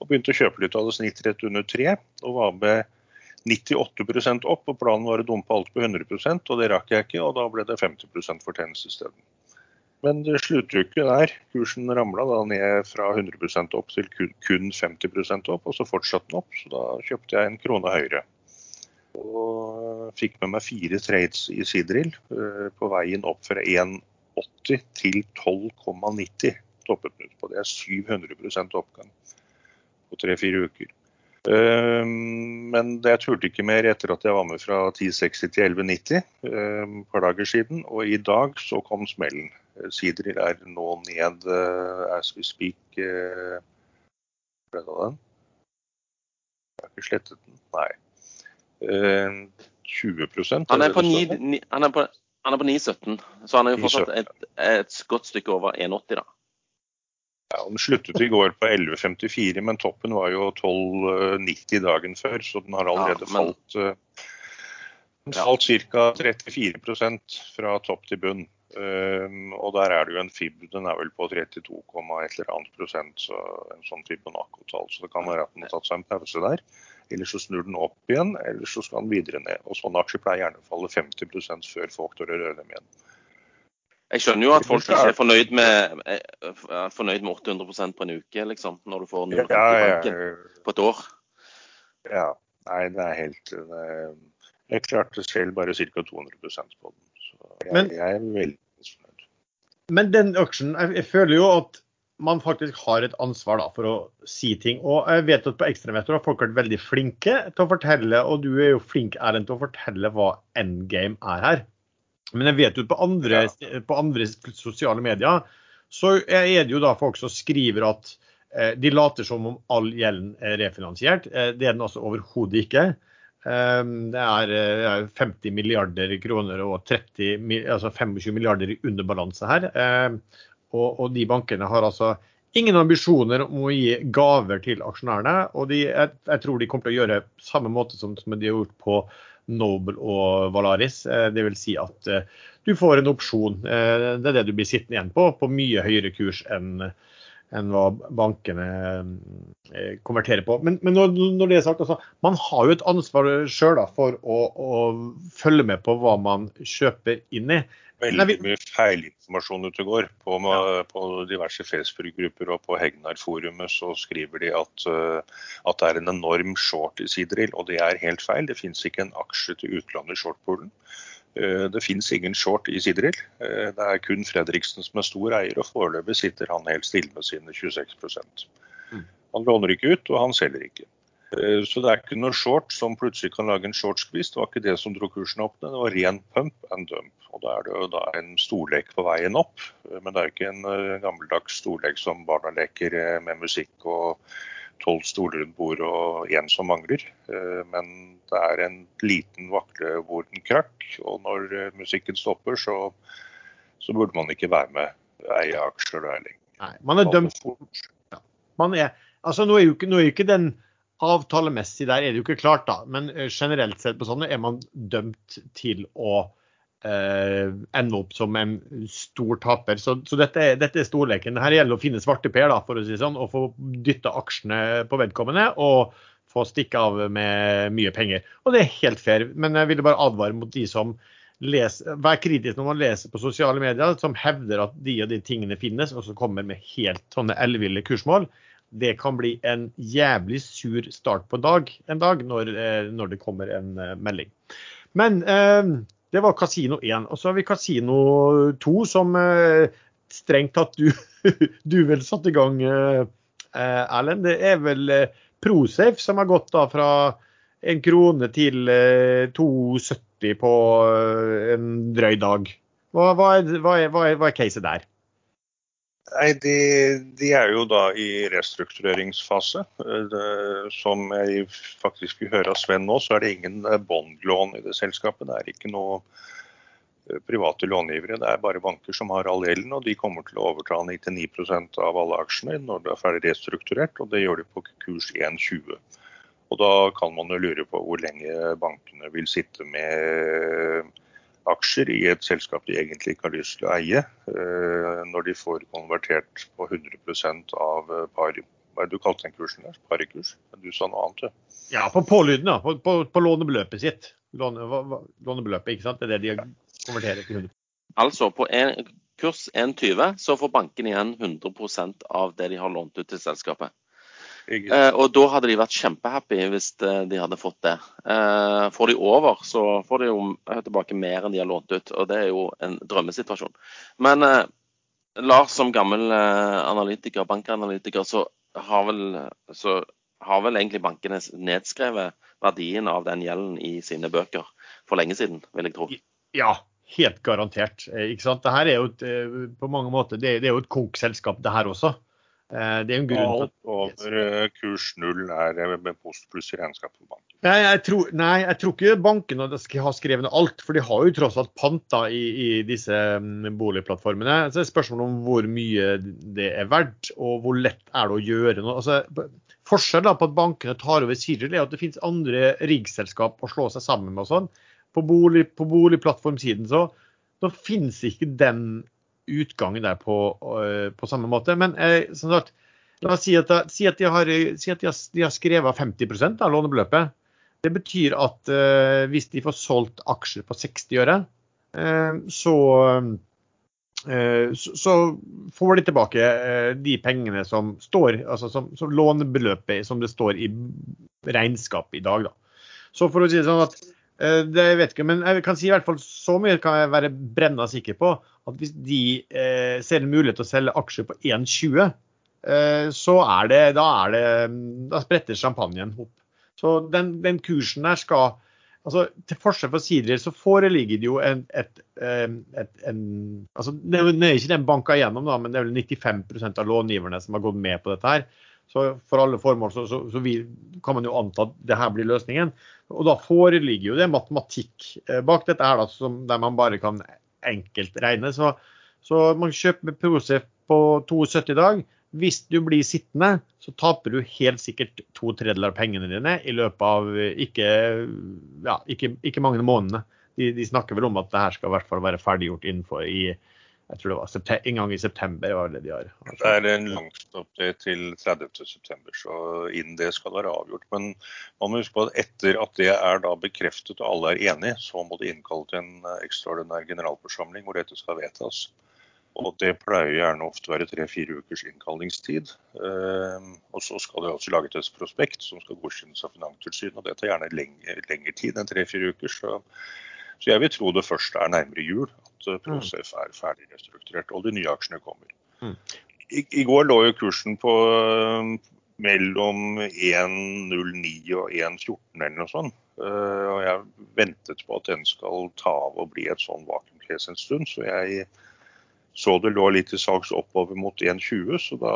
Og begynte å kjøpe litt av det snitt rett under tre, og var med 98% opp. og Planen var å dumpe alt på 100% og det rakk jeg ikke. og Da ble det 50% fortjeneste isteden. Men slutter jo ikke der. Kursen ramla da ned fra 100% opp til kun 50% opp, og så fortsatte den opp. Så da kjøpte jeg en krone høyere. Og fikk med meg fire trades i Sidril eh, på veien opp fra 1,80 til 12,90 toppet på. Det er 700% oppgang på tre-fire uker. Eh, men jeg turte ikke mer etter at jeg var med fra 1060 til 1190 eh, et par dager siden. Og i dag så kom smellen. Sider er nå ned uh, as we speak. Ble det den? Jeg har ikke slettet den. Nei. Uh, 20% han er, på 9, han, er på, han er på 9,17, så han er jo fortsatt et, et godt stykke over 1,80, da. Ja, Den sluttet i går på 11,54, men toppen var jo 12,90 dagen før, så den har allerede ja, men... falt. Den falt ca. 34% fra topp til bunn. Um, og der er det jo en FIB, den er vel på 32, et eller annet prosent, så en sånn Fibonacco-tall. Så det kan være at den har tatt seg en pause der. Eller så snur den opp igjen, eller så skal den videre ned. Og sånne aksjer pleier gjerne å falle 50 før folk tør å røre dem igjen. Jeg skjønner jo at folk ikke er fornøyd med, er fornøyd med 800 på en uke, liksom. Når du får 0 ja, ja, ja. på et år. Ja. Nei, det er helt det, Jeg klarte selv bare ca. 200% på den. Jeg, men, jeg er veldig fornøyd. Men den auksjonen jeg, jeg, føler jo at man faktisk har et ansvar da, for å si ting. Og jeg vet at på Ekstrameter har folk vært veldig flinke til å fortelle, og du er jo flink Erlend, til å fortelle hva endgame er her. Men jeg vet jo på andre, ja. på andre sosiale medier så er det jo da folk som skriver at eh, de later som om all gjelden er refinansiert. Eh, det er den altså overhodet ikke. Eh, det er 50 milliarder kroner og 30, altså 25 milliarder i underbalanse her. Og, og, de bankene har altså ingen ambisjoner om å gi gaver til aksjonærene. Og de, jeg, jeg, tror de kommer til å gjøre samme måte som, som de har gjort på Noble og Valaris. Det vil Si at du får en opsjon. Eh, det er det du blir sittende igjen på, på mye høyere kurs enn enn hva bankene eh, konverterer på. Men, men når, det er sagt, altså, man har jo et ansvar sjøl for å, å, følge med på hva man kjøper inn i. Veldig mye feilinformasjon ute går. På, på diverse Facebook-grupper og på Hegnar-forumet så skriver de at, eh, at, det er en enorm short i Sidril, og det er helt feil. Det finnes ikke en aksje til utlandet i shortpoolen. Eh, det finnes ingen short i Sidril. Eh, det er kun Fredriksen som er stor eier, og foreløpig sitter han helt stille med sine 26 mm. Han låner ikke ut, og han selger ikke. Eh, så det er ikke noe short som plutselig kan lage en short-skvis. Det var ikke det som dro kursen opp, det var ren pump and dump. Og Da er det jo da en storlek på veien opp, men det er ikke en gammeldags storlek som barna leker med musikk og tolv stoler rundt bordet og én som mangler. Eh, men det er en liten vaklevoren krakk, og når eh, musikken stopper, så, så, burde man ikke være med eie aksjer der lenger. Nei, man er dømt ja. man er, altså Nå er jo ikke, nå er jo ikke den avtalemessig der er det jo ikke klart, da. Men eh, generelt sett på sånne er man dømt til å eh, ende opp som en stor taper. Så, så dette, dette, er storleken. Her gjelder det å finne svarte per, da, for å si sånn, og få dytta aksjene på vedkommende. og få stikke av med mye penger. Og det er helt fair. Men jeg ville bare advare mot de som leser, vær kritisk når man leser på sosiale medier som hevder at de og de tingene finnes, og så kommer med helt sånne elleville kursmål. Det kan bli en jævlig sur start på dag, en dag når, eh, når det kommer en uh, melding. Men eh, det var Kasino 1. Og så har vi Kasino 2, som eh, strengt tatt du, du vel satte i gang, eh, Erlend. Det er vel eh, Prosafe som har gått da fra en krone til 2,70 på en drøy dag. Hva, hva, er, hva, er, hva, er, hva er caset der? Nei, de, de, er jo da i restruktureringsfase. Som jeg faktisk vil høre av Sven nå, så er det ingen eh, bondlån i det selskapet. Det er ikke noe eh, private långivere. Det er bare banker som har all gjelden, og de kommer til å overta 99% av alle aksjene når det er ferdig restrukturert, og det gjør de på kurs 1,20. Og Da kan man jo lure på hvor lenge bankene vil sitte med aksjer i et selskap de egentlig ikke har lyst til å eie, eh, når de får konvertert på 100 av eh, par, hva er det du kalte den kursen der? Parekurs? Du sa noe annet, du. Ja, på pålyden, da. På, på, på lånebeløpet sitt. Låne, lånebeløpet, ikke sant. Det er det de konverterer til 100 Altså, på en, kurs 1,20 så får banken igjen 100% av det de har lånt ut til selskapet. Eh, og da hadde de vært kjempehappy hvis eh, de hadde fått det. Eh, får de over, så får de jo tilbake mer enn de har lånt ut. Og det er jo en drømmesituasjon. Men Lars som gammel analytiker, bankanalytiker, så har, vel, så har vel egentlig bankene nedskrevet verdien av den gjelden i sine bøker for lenge siden, vil jeg tro. Ja, helt garantert. Ikke sant? Det her er jo et, på mange måter, det er jo et konk-selskap, det her også. Eh, det er en grunn Alt over eh, kurs null er eh, med post pluss i regnskapet for banken. Nei jeg, tror, nei, jeg tror ikke bankene har skrevet ned alt, for de har jo tross alt panta i, i disse mm, boligplattformene. Så det er spørsmål om hvor mye det er verdt, og hvor lett er det å gjøre noe. Altså, Forskjellen på at bankene tar over Sigil, er at det finnes andre riggselskap å slå seg sammen med. og sånn. På, bolig, på boligplattformsiden så, så finnes ikke den utgangen der på, eh, på samme måte. Men eh, som sagt, la oss si at, si at, de, har, si at de, har, de har skrevet 50 av lånebeløpet. Det betyr at eh, hvis de får solgt aksjer på 60 øre, eh, så, eh, så, så får de tilbake eh, de pengene som står, altså som, som, lånebeløpet som det står i regnskapet i dag. Da. Så for å si det sånn at det jeg vet ikke, men jeg kan si i hvert fall så mye kan jeg være brenna sikker på at hvis de eh, ser en mulighet til å selge aksjer på 1,20, eh, så er det da, er det, da spretter champagnen opp. Så den, den, kursen der skal altså, til forskjell fra Sidril så foreligger det jo en, et, et, en altså, Det er ikke den banka igjennom, da, men det er vel 95% av långiverne som har gått med på dette. her. Så for alle formål så, så, så vi, kan man jo anta at det her blir løsningen. Og da foreligger jo det matematikk eh, bak dette her, da, som, der man bare kan enkelt regne. Så, så man kjøper med Prosef på 72 dag. Hvis du blir sittende, så taper du helt sikkert to tredjedeler av pengene dine i løpet av ikke, ja, ikke, ikke mange månedene. De, de, snakker vel om at det her skal i hvert fall være ferdiggjort innenfor i jeg tror det var en gang i september. var Det de har. Det er en langstoppdate til 30.9, så innen det skal være avgjort. Men man må huske på at etter at det er da bekreftet og alle er enige, så må det innkalle til en ekstraordinær generalforsamling hvor dette skal vedtas. Og det pleier gjerne ofte å være tre-fire ukers innkallingstid. Ehm, og så skal det også lages et prospekt som skal godkjennes av Finanstilsynet. Og det tar gjerne lengre tid enn tre-fire uker. Så, så, jeg vil tro det første er nærmere jul at Procef Prosef er ferdig restrukturert og de nye aksjene kommer. Mm. I, I, går lå jo kursen på uh, mellom 1,09 og 1,14 eller noe sånt. Uh, og jeg ventet på at den skal ta av og bli et sånn vakuumcase en stund. Så jeg så det lå litt i salgs oppover mot 1,20, så da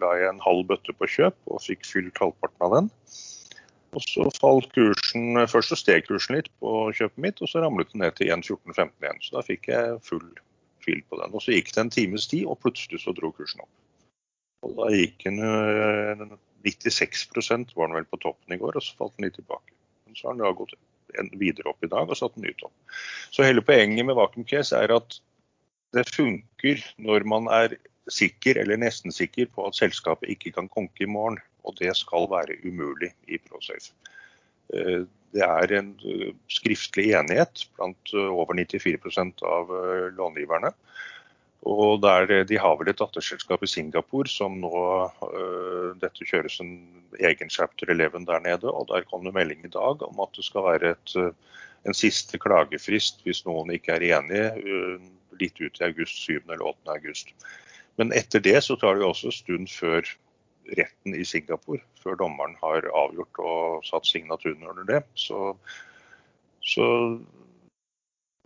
la jeg en halv bøtte på kjøp og fikk fylt halvparten av den. Og så falt kursen, Først så steg kursen litt på kjøpet mitt, og så ramlet den ned til 1,14,15 igjen. Så da fikk jeg full fil på den. Og Så gikk det en times tid, og plutselig så dro kursen opp. Og Da gikk den 96 eh, var den vel på toppen i går, og så falt den litt tilbake. Men så har den da gått videre opp i dag og satt den ny opp. Så hele poenget med vacuum case er at det funker når man er sikker eller nesten sikker på at selskapet ikke kan konke i morgen. Og det skal være umulig i ProSafe. Eh, det er en eh, skriftlig enighet blant eh, over 94% av långiverne. Og der, De har vel et datterselskap i Singapore som nå Dette kjøres en egen chapter 11 der nede. og Der kom det melding i dag om at det skal være et, en siste klagefrist hvis noen ikke er enige litt ut i august, 7. eller 8. august. Men etter det så tar det jo også en stund før retten i Singapore, før dommeren har avgjort og satt signaturen under det. Så, så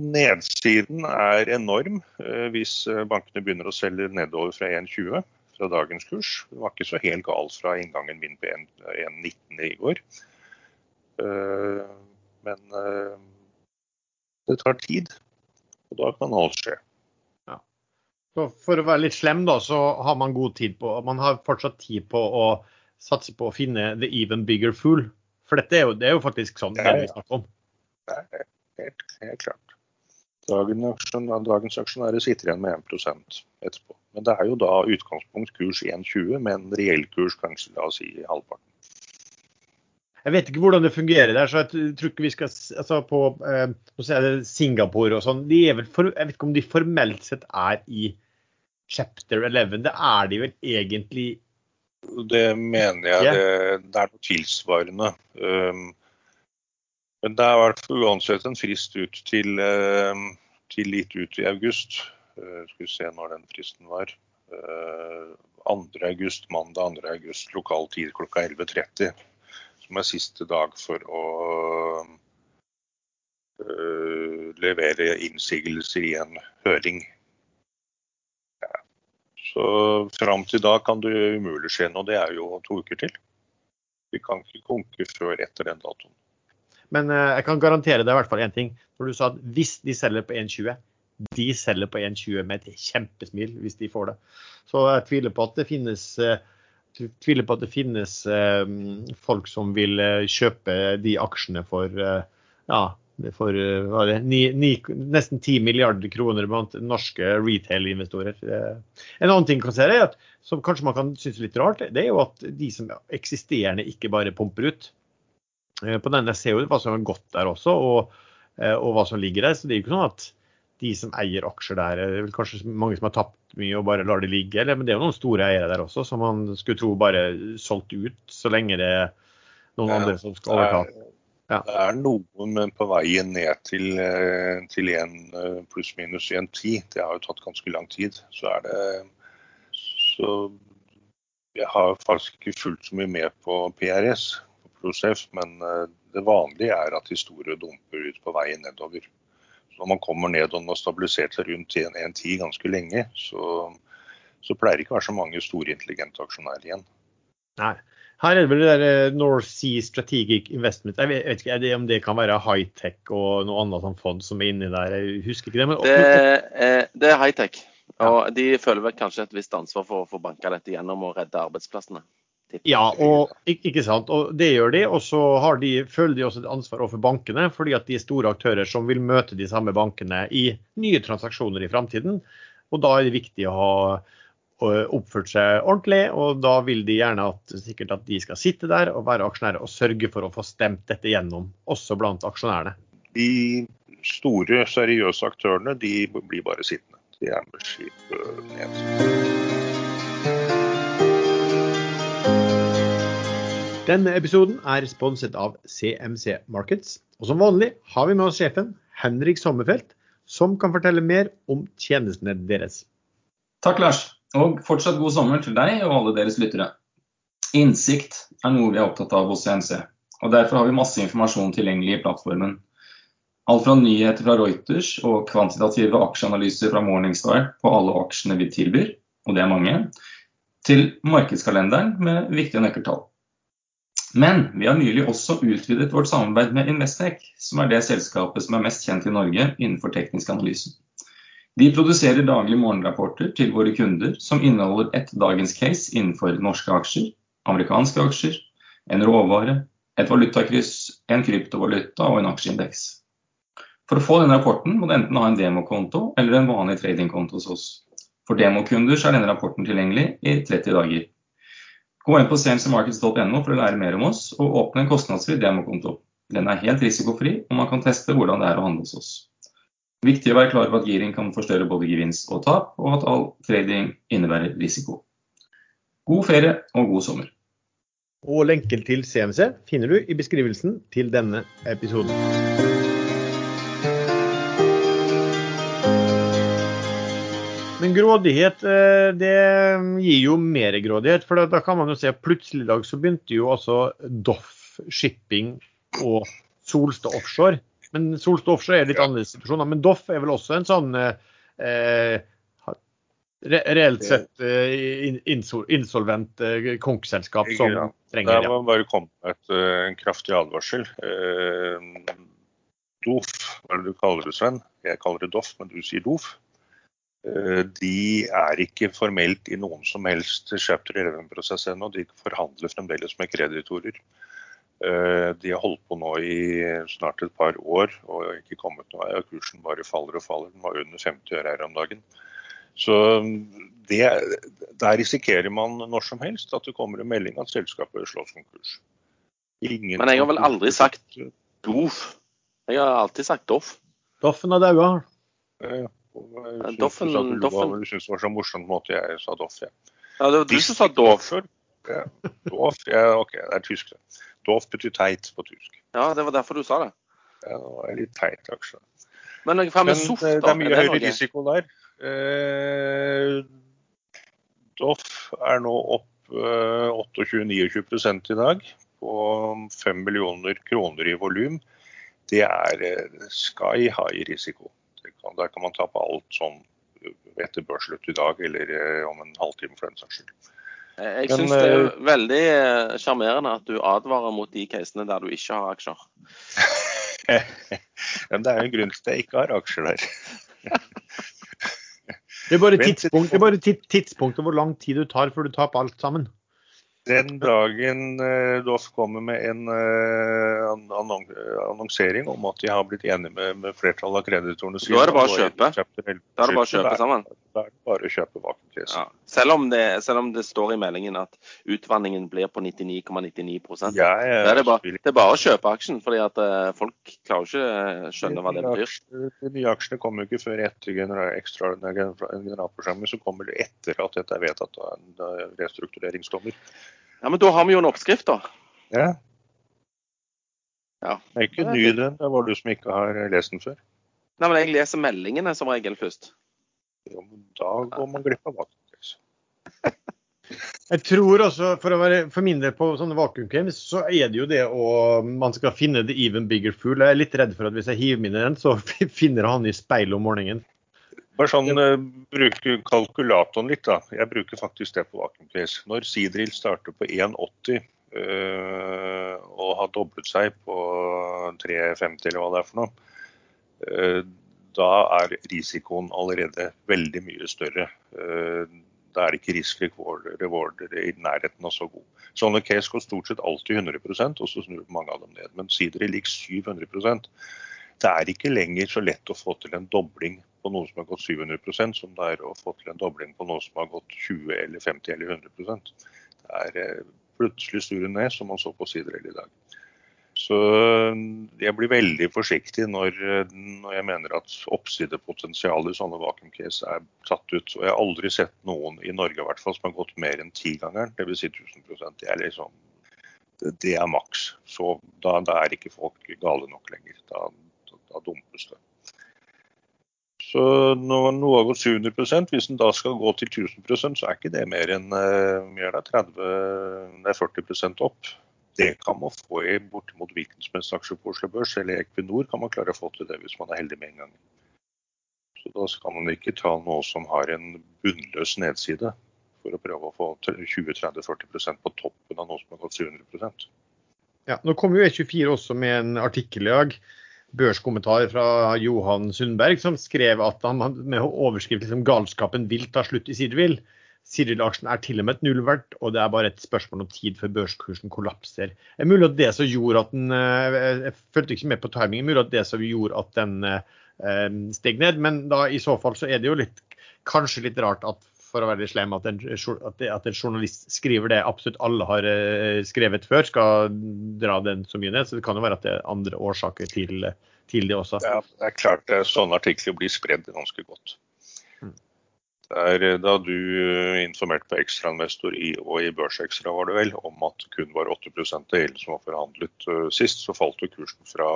nedsiden er enorm eh, hvis eh, bankene begynner å selge nedover fra 1,20 fra dagens kurs. Det var ikke så helt galt fra inngangen min på 1,19 i går. Eh, men det tar tid. Og da kan alt skje. Så for å være litt slem, da, så har man god tid på Man har fortsatt tid på å satse på å finne the even bigger fool. For dette er jo, det er jo faktisk sånn det vi snakker om. Det er helt, helt klart. Dagens, aksjon, dagens aksjonærer sitter igjen med 1% etterpå. Men det er jo da utgangspunkt kurs 1,20 med en reell kurs kanskje la oss si halvparten. Jeg vet ikke hvordan det fungerer der, så jeg tror ikke vi skal altså på eh, Singapore og sånn. er Jeg vet ikke om de formelt sett er i chapter 11. Det er de vel egentlig Det mener jeg. Yeah. Det, det, er noe tilsvarende. Um, men det er i hvert fall uansett en frist ut til, um, til litt ut i august. Uh, skal vi se når den fristen var. Uh, 2. august, mandag 2. august lokal tid klokka 11.30 som er siste dag for å uh, levere innsigelser i en høring. Så fram til da kan det umulig skje noe. Det er jo to uker til. Vi kan ikke konke før etter den datoen. Men uh, jeg kan garantere deg i hvert fall én ting. Når du sa at hvis de selger på 1,20, de selger på 1,20 med et kjempesmil hvis de får det. Så jeg tviler på at det finnes tviler på at det finnes eh, folk som vil eh, kjøpe de aksjene for eh, ja, for det, ni, ni, nesten 10 milliarder kroner blant norske retail-investorer. En annen ting kan se er at, som kanskje man kan synes litt rart, det er jo at de som eksisterende ikke bare pumper ut. På denne ser jo hva som har gått der også, og, og hva som ligger der. Så det er jo ikke sånn at de som eier aksjer der. Det er vel kanskje mange som har tapt mye og bare lar det ligge. Eller, men det er jo noen store eiere der også, som man skulle tro bare solgt ut så lenge det er noen ja, andre som skal overta. Ja. Det er noen på veien ned til, eh, til 1 eh, pluss-minus 1,10. Det har jo tatt ganske lang tid. Så er det Så jeg har faktisk ikke fulgt så mye med på PRS, på Procef, men eh, det vanlige er at de store dumper ut på veien nedover. Så når man kommer ned og har stabilisert seg rundt 1,10 ganske lenge, så, så pleier det ikke å være så mange store intelligente aksjonærer igjen. Nei. Her er det vel det der eh, North Sea Strategic Investment. Jeg vet ikke om det kan være high-tech og noe annet sånn fond som er inni der. Jeg husker ikke det. Men... Det, er, det er high-tech. Og de føler vel kanskje et visst ansvar for å få banka dette gjennom og redde arbeidsplassene. Ja, og ikke sant. Og det gjør de. Og så de, føler de også et ansvar overfor bankene, fordi at de er store aktører som vil møte de samme bankene i nye transaksjoner i framtiden. Og da er det viktig å ha oppført seg ordentlig, og da vil de gjerne at, sikkert at de skal sitte der og være aksjonærer og sørge for å få stemt dette gjennom, også blant aksjonærene. De store, seriøse aktørene de blir bare sittende. De er med skipet ned. Denne episoden er sponset av CMC Markets. Og som vanlig har vi med oss sjefen Henrik Sommerfelt, som kan fortelle mer om tjenestene deres. Takk, Lars. Og fortsatt god sommer til deg og alle deres lyttere. Innsikt er noe vi er opptatt av hos CNC, og derfor har vi masse informasjon tilgjengelig i plattformen. Alt fra nyheter fra Reuters og kvantitative aksjeanalyser fra Morningstar på alle aksjene vi tilbyr, og det er mange, til markedskalenderen med viktige nøkkeltall. Men vi har nylig også utvidet vårt samarbeid med Investec, som er det selskapet som er mest kjent i Norge innenfor teknisk analyse. De produserer daglig morgenrapporter til våre kunder som inneholder ett dagens case innenfor norske aksjer, amerikanske aksjer, en råvare, et valutakryss, en kryptovaluta og en aksjeindeks. For å få denne rapporten må du enten ha en demokonto eller en vanlig tradingkonto hos oss. For demokunder er denne rapporten tilgjengelig i 30 dager. Gå inn på cmcmarkets.no for å lære mer om oss, og åpne en kostnadsfri demokonto. Den er helt risikofri, og man kan teste hvordan det er å handle hos oss. Viktig å være klar over at giring kan forstørre både gevinst og tap, og at all trading innebærer risiko. God ferie og god sommer. Og lenken til CMC finner du i beskrivelsen til denne episoden. Men grådighet eh, det gir jo mer grådighet. For da kan man jo se plutselig i dag så begynte jo også Doff Shipping og Solstad Offshore men Solstad Offshore er litt annerledes situasjoner. Men Doff er vel også en sånn eh, reelt sett eh, insolvent eh, konkselskap som ja. trenger det. Der må bare komme med et, eh, en kraftig advarsel. Eh, Doff, hva er det du kaller det, Sven? Jeg kaller det Doff, men du sier Doff. Eh, de er ikke formelt i noen som helst chapter 11-prosess ennå. De forhandler fremdeles med kreditorer. Eh, de har holdt på nå i snart et par år og ikke kommet noe vei. Kursen bare faller og faller. Den var under 50 øre her om dagen. Så det, Der risikerer man når som helst at det kommer en melding at selskapet slås konkurs. Ingen Men jeg har vel aldri sagt Doff? Jeg har alltid sagt Doff. Doffen er daua. Ja, Doffen, du, Doffen. du syntes det var så morsomt måte jeg sa Doff. Ja. ja, det var du som sa Doff. Ja, Doff, ja, OK, det er tysk. Det. Dorf betyr teit på tysk. Ja, det var derfor du sa det. Ja, det var litt teit aksje. Men, Men soft, eh, det er mye høyere risiko der. Eh, Doff er nå opp eh, 28-29 i dag, på 5 millioner kroner i volum. Det er eh, sky high risiko. Kan, der kan man tape alt sånn etter børsslutt i dag eller eh, om en halvtime for den saks skyld. Eh, jeg syns det er eh, veldig eh, sjarmerende at du advarer mot de casene der du ikke har aksjer. Men det er jo en grunn til at jeg ikke har aksjer der. det er bare tidspunkt, det er bare tidspunktet hvor lang tid du tar før du tar opp alt sammen. Den dagen uh, Doff kommer med en uh, annonsering om at de har blitt enige med, med flertallet av kreditorene sine Da er det bare å kjøpe. Da er det bare å kjøpe sammen. Da er det bare å kjøpe bak ja. selv, om det, selv om det står i meldingen at utvanningen blir på 99,99 ,99 ja, ja, det, er bare, det er bare å kjøpe aksjen, fordi at uh, folk klarer ikke å skjønne hva det betyr. De nye aksjene kommer jo ikke før etter ekstraordinær generalforsamling, så kommer det etter at dette er vedtatt av en restruktureringsdommer. Ja, Men da har vi jo en oppskrift, da. Ja. ja. Det er ikke ny den. Det var du som ikke har lest den før. Nei, men jeg leser meldingene som regel først. Jo, men da går man glipp av maten. Jeg tror også, for å være for min del på sånne vakuumgames, så er det jo det å man skal finne the even bigger fool. Jeg er litt redd for at hvis jeg hiver min i den, så finner han i speilet om morgenen. Bare sånn, uh, bruke kalkulatoren litt, da. Jeg bruker faktisk det på vakuumcase. Når Sidril starter på 1,80 uh, og har doblet seg på 3,50 eller hva det er for noe, uh, da er risikoen allerede veldig mye større. Da er det ikke risk reward i nærheten av så god. Sånne case går stort sett alltid 100% og så snur mange av dem ned. Men Sidril ligger 700 Det er ikke lenger så lett å få til en dobling på noe som har gått 700% som det er å få til en dobling på noe som har gått 20 eller 50 eller 100% Det er eh, plutselig snur ned, som man så på sider i dag. Så eh, jeg blir veldig forsiktig når, eh, når jeg mener at oppsidepotensialet i sånne vakuumcase er tatt ut. Og jeg har aldri sett noen i Norge i hvert fall som har gått mer enn tigangeren, dvs. Si 1000% Det er liksom det er maks. Så da, da, er ikke folk gale nok lenger. Da, da, da dumpes det. Så når noe gått 700 hvis den da skal gå til 1000% så er ikke det mer enn uh, 30, det er 40% opp det kan man få i bortimot hvilken som helst aksje på Oslo Børs, eller Equinor kan man klare å få til det hvis man er heldig med en gang. Så Da skal man ikke ta noe som har en bunnløs nedside, for å prøve å få 20-30-40% på toppen av noe som har gått 700% Ja, Nå kom jo E24 også med en artikkel i dag, børskommentar fra Johan Sundberg, som skrev at han med overskrift liksom, 'Galskapen vil ta slutt i Sidevil'. Cyril-aksjen er til og med et nullverdt, og det er bare et spørsmål om tid før børskursen kollapser. Det er mulig at det som gjorde at den eh, Jeg fulgte ikke med på timingen, mulig at det som gjorde at den eh, steg ned, men da i så fall så er det jo litt, kanskje litt rart at for å være slem, at en, at, en, journalist skriver det absolutt alle har eh, skrevet før, skal dra den så mye ned. Så det kan jo være at det er andre årsaker til, til det også. Ja, det er klart sånne artikler blir spredd ganske godt. Der, eh, da du eh, informerte på ekstrainvestor i, og i Børsekstra var det vel, om at det kun var 8% gjelden som var forhandlet uh, sist, så falt jo kursen fra,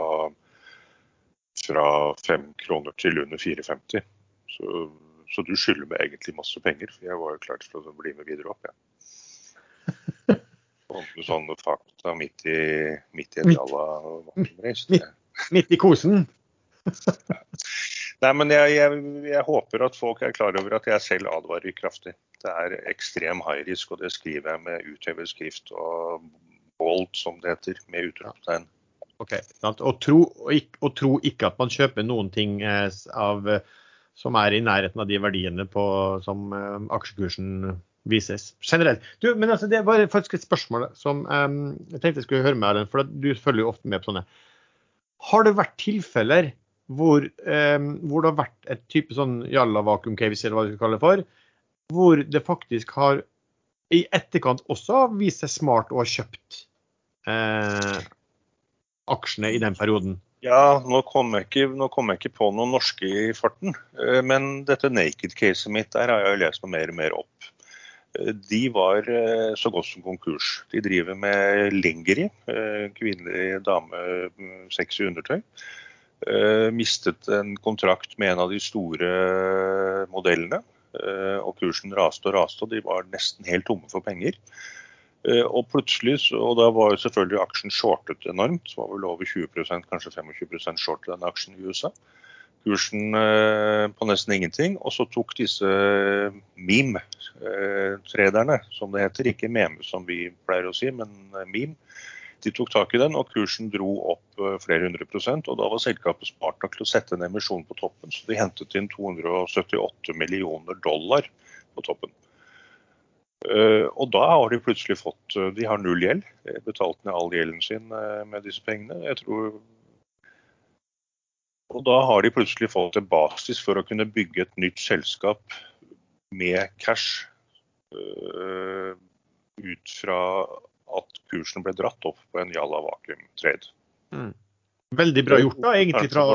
fra 5 kroner til under 4,50. Så, så, du skylder meg egentlig masse penger, for jeg var jo klar til å bli med videre opp. Ja. Sånne, sånne fakta midt i, midt i en jalla midt, midt i kosen? ja. Nei, men jeg, jeg, jeg, håper at folk er klar over at jeg selv advarer kraftig. Det er ekstrem high risk, og det skriver jeg med uthevet skrift og bold, som det heter, med utropstegn. Ok, og tro, og, ikke, og tro, ikke, at man kjøper noen ting eh, av, som er i nærheten av de verdiene på, som eh, aksjekursen vises generelt. Du, men altså, Det var faktisk et spørsmål som eh, jeg tenkte jeg skulle høre med Erlend, for du følger jo ofte med på sånne. Har det vært tilfeller hvor, eh, hvor, det har vært et type sånn jalla vakuum case, eller hva du skal kalle det for, hvor det faktisk har i etterkant også vist seg smart å ha kjøpt eh, aksjene i den perioden. Ja, nå kommer jeg, kom jeg, ikke på noen norske i farten. Eh, men dette naked-caset mitt der har jeg jo lest meg mer og mer opp. Eh, de var eh, så godt som konkurs. De driver med lingerie, kvinnelig dame, sexy undertøy. Mistet en kontrakt med en av de store modellene. Og kursen raste og raste, og de var nesten helt tomme for penger. Eh, og plutselig, og da var jo selvfølgelig aksjen shortet enormt, så var vel over 20% kanskje 25 short den aksjen i USA. Kursen på nesten ingenting. Og så tok disse meme-trederne, som det heter, ikke meme som vi pleier å si, men meme, de tok tak i den, og kursen dro opp eh, flere hundre prosent. og Da var selskapet smart nok til å sette en emisjon på toppen, så de hentet inn 278 millioner dollar på toppen. Uh, og da har de plutselig fått uh, De har null gjeld. Betalt ned all gjelden sin uh, med disse pengene. Jeg tror og da har de plutselig fått en basis for å kunne bygge et nytt selskap med cash ut fra at kursen ble dratt opp på en Jalla Vacuum Trade. Mm. Veldig bra gjort, da, egentlig. fra...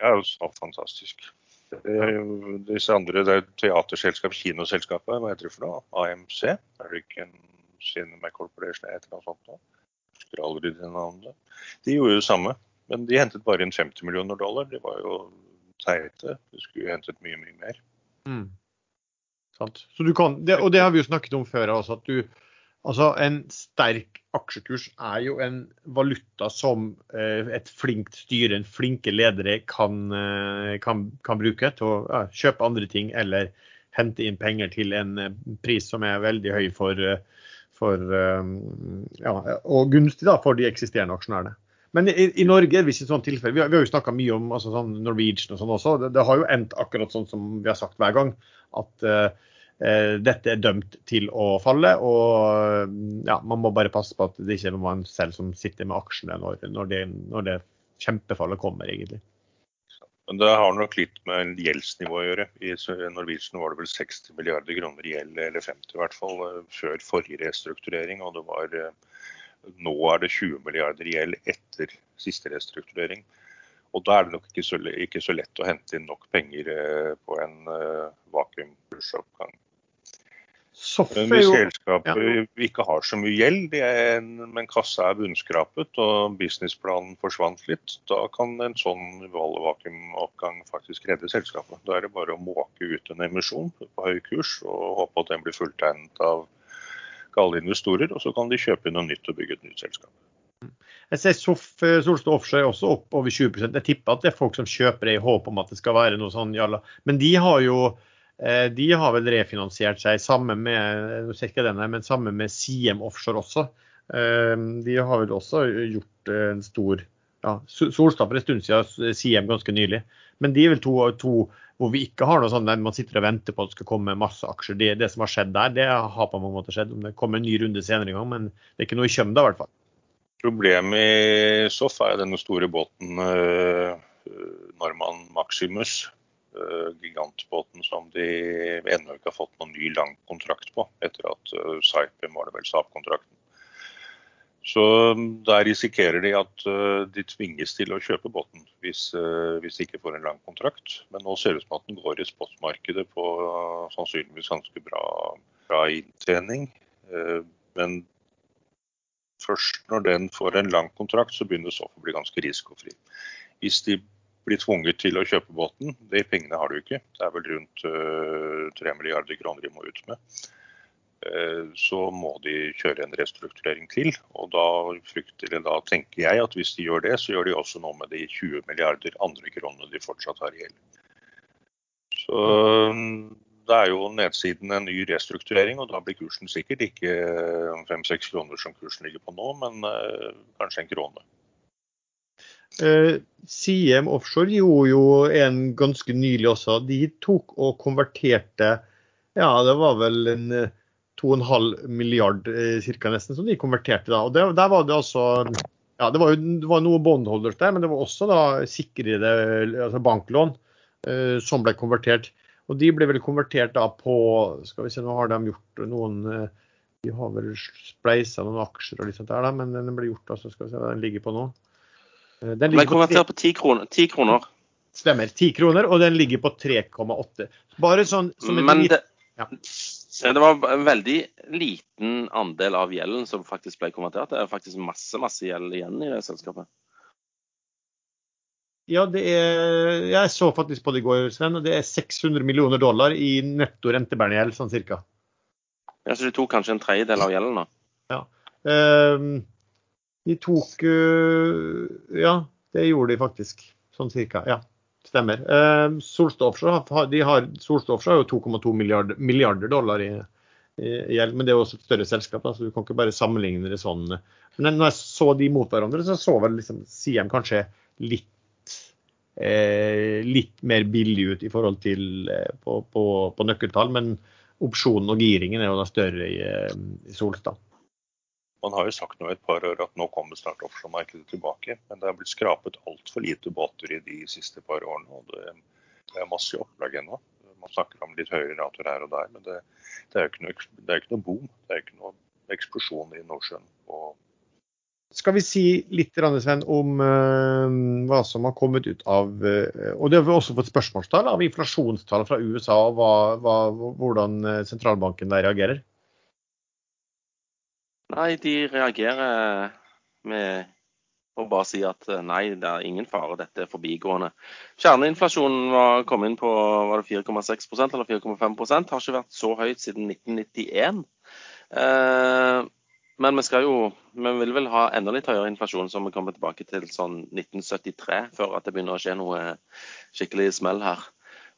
Ja, fantastisk. Disse andre, det er teaterselskap, kinoselskapet, hva heter det for noe? AMC? American Cinema Corporation, et eller annet sånt. Da. Husker aldri det navnet. De gjorde det samme, men de hentet bare inn 50 millioner dollar. De var jo teite. De skulle hentet mye, mye mer. Mm. Sant? Kan, det, og det har vi jo snakket om før altså, at du Altså, en sterk aksjekurs er jo en valuta som eh, et flinkt styre, en flinke ledere, kan, eh, kan, kan bruke til å ja, kjøpe andre ting eller hente inn penger til en eh, pris som er veldig høy for, for ja, og gunstig da, for de eksisterende aksjonærene. Men i, i Norge er det ikke sånn tilfelle. Vi har, vi har jo snakka mye om altså, sånn Norwegian og sånn også. Det, det, har jo endt akkurat sånn som vi har sagt hver gang. At uh, dette er dømt til å falle. Og ja, man må bare passe på at det ikke er man selv som sitter med aksjene når, når, det, når det kjempefallet kommer, egentlig. Men det har nok litt med gjeldsnivået å gjøre. I Norwegian var det vel 60 milliarder kroner gjeld, eller 50 i hvert fall, før forrige restrukturering. Og det var nå er det 20 milliarder gjeld etter siste restrukturering. Og da er det nok ikke så, ikke så lett å hente inn nok penger eh, på en uh, vakuumkursoppgang. Men hvis selskapet ja. ikke har så mye gjeld, en, men kassa er bunnskrapet og businessplanen forsvant litt, da kan en sånn vakuumoppgang faktisk redde selskapet. Da er det bare å måke ut en emisjon på høy kurs og håpe at den blir fulltegnet av gale investorer, og så kan de kjøpe noe nytt og bygge et nytt selskap. Jeg ser Sof, eh, Solstad Offshore også opp over 20% Jeg tipper at det er folk som kjøper det i håp om at det skal være noe sånn jalla. Men de har jo eh, de har vel refinansiert seg sammen med denne, men sammen med Siem Offshore også. Eh, de har vel også gjort en stor ja, Solstad for en stund siden, Siem ganske nylig. Men de er vel to, to hvor vi ikke har noe sånn der man sitter og venter på at det skal komme masse aksjer. Det, det som har skjedd der, det har på mange måter skjedd. Om det kommer en ny runde senere en gang, men det er ikke noe i kjømda i hvert fall. Problemet i SOF er denne store båten uh, Norman Maximus. Uh, gigantbåten som de ennå ikke har fått noen ny lang kontrakt på, etter at uh, Saipem var det vel Saab-kontrakten. Så um, der risikerer de at de tvinges til å kjøpe båten hvis, hvis, de ikke får en lang kontrakt. Men nå ser det ut som at den går i spotmarkedet på sannsynligvis ganske bra, bra inntjening. Men først når den får en lang kontrakt, så begynner så å bli ganske risikofri. Hvis de blir tvunget til å kjøpe båten, de pengene har du ikke. Det er vel rundt 3 milliarder kroner de må ut med. uh, så må de kjøre en restrukturering til. Og da frykter da tenker jeg at hvis de gjør det, så gjør de også noe med de 20 milliarder andre kronene de fortsatt har i gjeld. Så mm, det er jo nedsiden en ny restrukturering, og da blir kursen sikkert ikke 5-6 kroner som kursen ligger på nå, men uh, kanskje en krone. Uh, Siem Offshore gjorde jo en ganske nylig også. De tok og konverterte Ja, det var vel en 2,5 milliard eh, cirka nesten, som de konverterte da. Og det, der var det altså ja, det var jo det var noe bondholders der, men det var også da sikrede altså banklån eh, som ble konvertert. Og de ble vel konvertert da på skal vi se, Nå har de gjort noen eh, De har vel spleisa noen aksjer og litt sånt der, da, men den ble gjort altså, skal vi se hva den ligger på nå. Eh, den ligger konvertert på 10 kroner. 10 kroner. Stemmer. 10 kroner, og den ligger på 3,8. Bare sånn som en Men det, ja. Det var en veldig liten andel av gjelden som faktisk ble konvertert. Det er faktisk masse masse gjeld igjen i det selskapet. Ja, det er, jeg så faktisk på det i går, Sven, og det er 600 millioner dollar i netto rentebærende sånn cirka. Ja, Så de tok kanskje en tredjedel av gjelden, da? Ja. Um, de tok uh, Ja, det gjorde de faktisk. Sånn cirka. Ja. Stemmer. Eh, Solstad Offshore de har, Solstad Offshore har jo 2,2 milliarder, milliarder, dollar i, gjeld, men det er jo også et større selskap, da, så du kan ikke bare sammenligne det sånn. Men når jeg så de mot hverandre, så så vel liksom Siem kanskje litt, eh, litt mer billig ut i forhold til eh, på, på, på, nøkkeltall, men opsjonen og giringen er jo da større i, eh, i Solstad. Man har jo sagt nå et par år at nå kommer snart offshoremarkedet tilbake. Men det har blitt skrapet altfor lite båter i de siste par årene. og det, er masse opplag ennå. Man snakker om litt høyere rater her og der, men det, det er jo ikke, ikke, noe boom. Det er ikke noe eksplosjon i Nordsjøen. Og skal vi si litt Sven, om uh, hva som har kommet ut av uh, Og det har vi også fått spørsmålstall av inflasjonstall fra USA og hva, hva, hvordan eh, sentralbanken der reagerer? Nei, de reagerer med å bare si at nei, det er ingen fare, dette er forbigående. Kjerneinflasjonen var, kom inn på var det 4,6% eller 4,5% har ikke vært så høyt siden 1991. Eh, men vi skal jo, vi vil vel ha enda litt høyere inflasjon, så vi kommer tilbake til sånn 1973 før at det begynner å skje noe skikkelig smell her.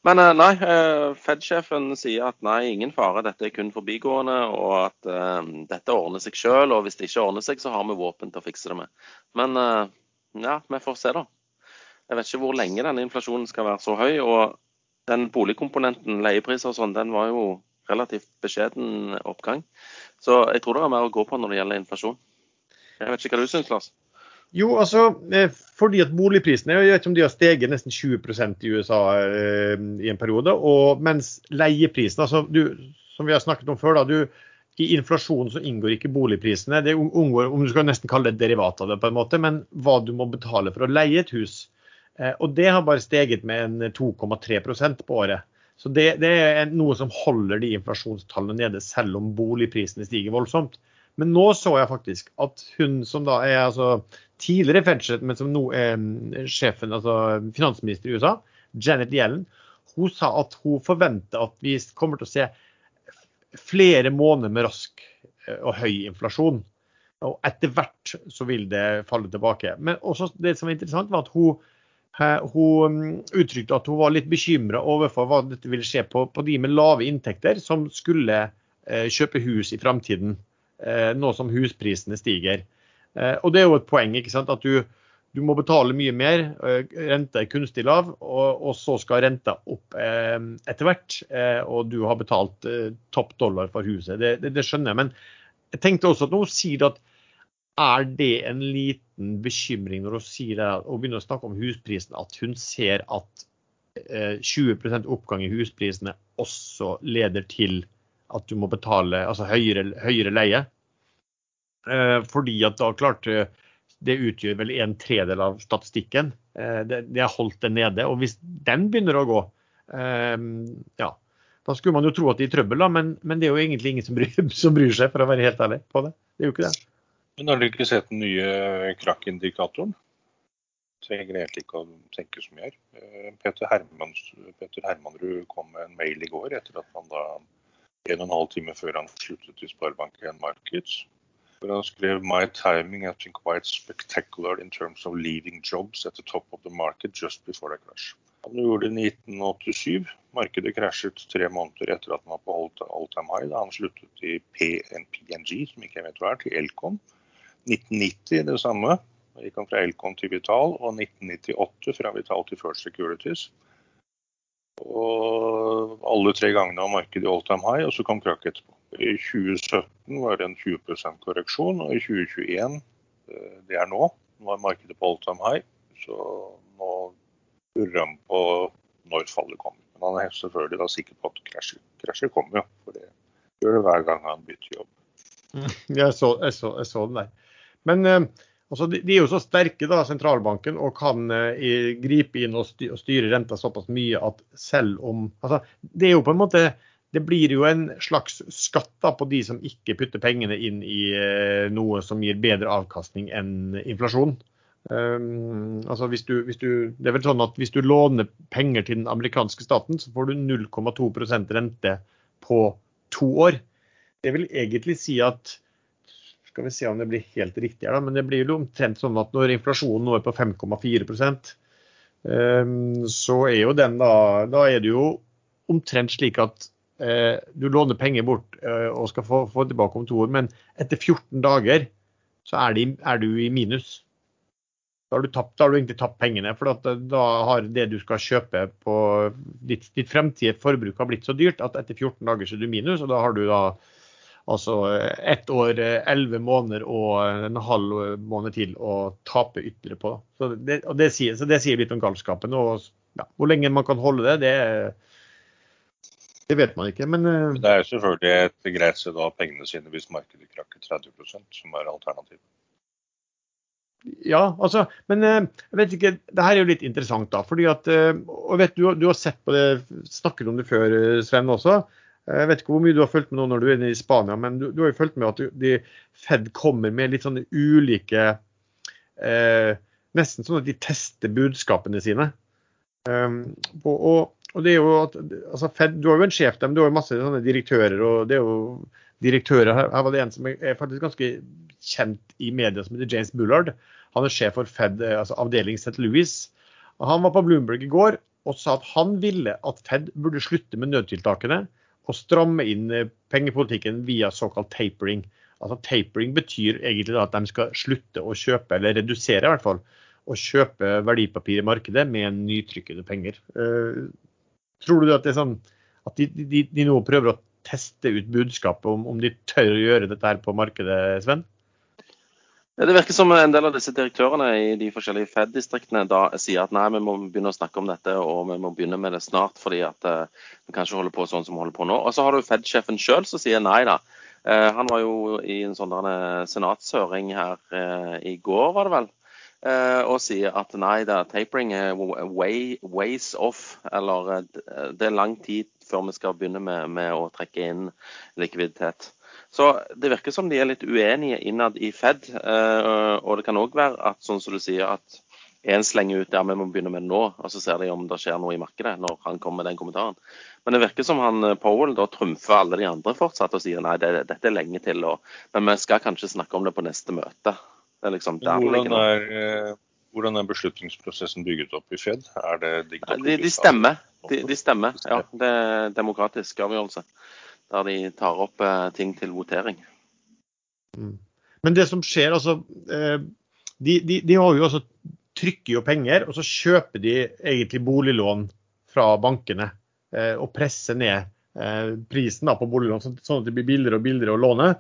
Men eh, nei, eh, Fed-sjefen sier at nei, ingen fare, dette er kun forbigående, og at uh, dette ordner seg sjøl. Og hvis det ikke ordner seg, så har vi våpen til å fikse det med. Men uh, ja, vi får se, da. Jeg vet ikke hvor lenge denne inflasjonen skal være så høy. Og den boligkomponenten, leiepriser og sånn, den var jo relativt beskjeden oppgang. Så jeg tror det er mer å gå på når det gjelder inflasjon. Jeg vet ikke hva du syns, Lars? Jo, altså eh, fordi at boligprisene jeg vet ikke om de har steget nesten 20% i USA eh, i en periode. og Mens leieprisen, altså som vi har snakket om før, da, du, i inflasjonen så inngår ikke boligprisene. Det unngår, om Du skal nesten kalle det derivat av det, på en måte, men hva du må betale for å leie et hus. Eh, og det har bare steget med en 2,3% på året. Så det, det, er noe som holder de inflasjonstallene nede, selv om boligprisene stiger voldsomt. Men nå så jeg faktisk at hun som da er altså tidligere Fed-sjef, men som nå er mm, sjefen, altså finansminister i USA, Janet Yellen, hun sa at hun forventer at vi kommer til å se flere måneder med rask eh, og høy inflasjon. Og etter hvert så vil det falle tilbake. Men også det som er interessant, var at hun, hun mm, uttrykte at hun var litt bekymra overfor hva dette ville skje på, på, de med lave inntekter som skulle eh, kjøpe hus i framtiden, eh, nå som husprisene stiger. Eh, og det er jo et poeng ikke sant? at du, du må betale mye mer. Renta er kunstig lav, og, og så skal renta opp etter hvert. Og du har betalt topp dollar for huset. Det, det, det, skjønner jeg. Men jeg tenkte også at nå sier at er det en liten bekymring når hun sier det, og begynner å snakke om husprisen, at hun ser at 20% oppgang i husprisene også leder til at du må betale altså høyere, høyere leie? Eh, fordi at da klart eh, det utgjør vel en tredel av statistikken. Eh, det har holdt det nede. Og hvis den begynner å gå, ja, da skulle man jo tro at de er i trøbbel, da, men, men, det er jo egentlig ingen som bryr, som bryr, seg, for å være helt ærlig på det. Det er jo ikke det. Men har dere ikke sett den nye krakkindikatoren? Trenger egentlig ikke å tenke så mye her. Peter, Hermans, Peter Hermanrud kom med en mail i går etter at han da en og en halv time før han sluttet i Sparebank1 Markets hvor han skrev My timing has been quite spectacular in terms of leaving jobs at the top of the market just before the crash. Han gjorde det i 1987. Markedet krasjet tre måneder etter at han var på all time high. Da han sluttet i PNG, som ikke jeg vet hva er, til Elcon. 1990 det samme. Gikk han fra Elkom til Vital, og 1998 fra Vital til First Securities. Og alle tre gangene var markedet i all time high, og så kom krakk etterpå. I 2017 var det en 20 korreksjon, og i 2021, eh, det er nå, var markedet på all time high. Så nå lurer han på når fallet kommer. Men han er selvfølgelig da sikker på at krasjet, krasjet kommer. For det gjør det hver gang han bytter jobb. Jeg så, jeg så, jeg så den der. Men eh, altså, de, er jo så sterke, da, sentralbanken, og kan eh, gripe inn og styre renta såpass mye at selv om altså, Det er jo på en måte det blir jo en slags skatt da, på de som ikke putter pengene inn i eh, noe som gir bedre avkastning enn inflasjon. Um, altså hvis du, hvis du, det er vel sånn at hvis du låner penger til den amerikanske staten, så får du 0,2% rente på to år. Det vil egentlig si at skal vi se om det blir helt riktig her, da, men det blir jo omtrent sånn at når inflasjonen nå er på 5,4 um, så er jo den da Da er det jo omtrent slik at Eh, du låner penger bort eh, og skal få, få tilbake om to år, men etter 14 dager så er, de, er du i minus. Da har, tapt, da har du, egentlig tapt pengene. For eh, da har det du skal kjøpe på ditt, ditt fremtidige forbruk har blitt så dyrt at etter 14 dager så er du minus. Og da har du da altså ett år, elleve måneder og en halv måned til å tape ytterligere på. Så det, det, sier, så det sier litt om galskapen. Og ja, hvor lenge man kan holde det, det det vet man ikke, men. Det er jo selvfølgelig et greit sted å ha pengene sine hvis markedet krakker 30 som er alternativet. Ja, altså, men jeg vet ikke, det her er jo litt interessant, da. fordi at, og vet Du, du har sett på det, snakket om det før, Sven også. Jeg vet ikke hvor mye du har fulgt med nå når du er i Spania, men du, du har jo fulgt med at de, Fed kommer med litt sånne ulike eh, nesten sånn at de tester budskapene sine. Um, og, og, og, det er jo at altså Fed, Du har jo en sjef der, men du har jo masse sånne direktører. og det er jo direktører, her, her var det en som er faktisk ganske kjent i media som heter James Bullard. Han er sjef for Fed, eh, altså avdeling St. Louis. Han var på Bloomberg i går og sa at han ville at Fed burde slutte med nødtiltakene og stramme inn eh, pengepolitikken via såkalt tapering. Altså Tapering betyr egentlig at de skal slutte å kjøpe, eller redusere i hvert fall, å kjøpe verdipapir i markedet med nytrykkede penger. Uh, tror du at sånn at de, de, de, nå prøver å teste ut budskapet om, om de tør å gjøre dette her på markedet, Sven? Det virker som en del av disse direktørene i de forskjellige Fed-distriktene da sier at nei, vi må begynne å snakke om dette og vi må begynne med det snart fordi at uh, vi kan ikke holde på sånn som vi holder på nå. Og så har du Fed-sjefen sjøl som sier nei, da. Uh, han var jo i en sånn senatshøring her i går, var det vel, og sier at nei, da, tapering er way, ways off. Eller det er lang tid før vi skal begynne med, med å trekke inn likviditet. Så det virker som de er litt uenige innad i Fed. Eh, og det kan òg være at sånn som du sier, at en slenger ut der vi må begynne med det nå, og så ser de om det skjer noe i markedet når han kommer med den kommentaren. Men det virker som han eh, Powell da trumfer alle de andre fortsatt og sier nei, det, dette er lenge til. Og, men vi skal kanskje snakke om det på neste møte. Det er liksom der hvordan, er, eh, hvordan er beslutningsprosessen bygget opp i Fed? Er det de, de stemmer. De, de, stemmer, ja. Det er demokratisk avgjørelse der de tar opp eh, ting til votering. Mm. Men det som skjer, altså eh, de, de, de, jo også trykker jo penger, og så kjøper de egentlig boliglån fra bankene. Eh, og presser ned prisen på boliglån, sånn at det blir billigere og billigere å låne.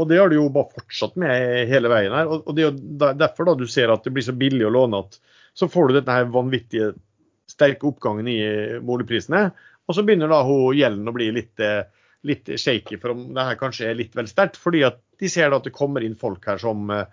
Og det har de jo bare fortsatt med hele veien her. Og det er jo derfor da du ser at det blir så billig å låne at så får du denne her vanvittige sterke oppgangen i boligprisene. Og så begynner da hun gjelden å bli litt, eh, litt shaky for om det her kanskje er litt vel sterkt. Fordi at de ser da at det kommer inn folk her som eh,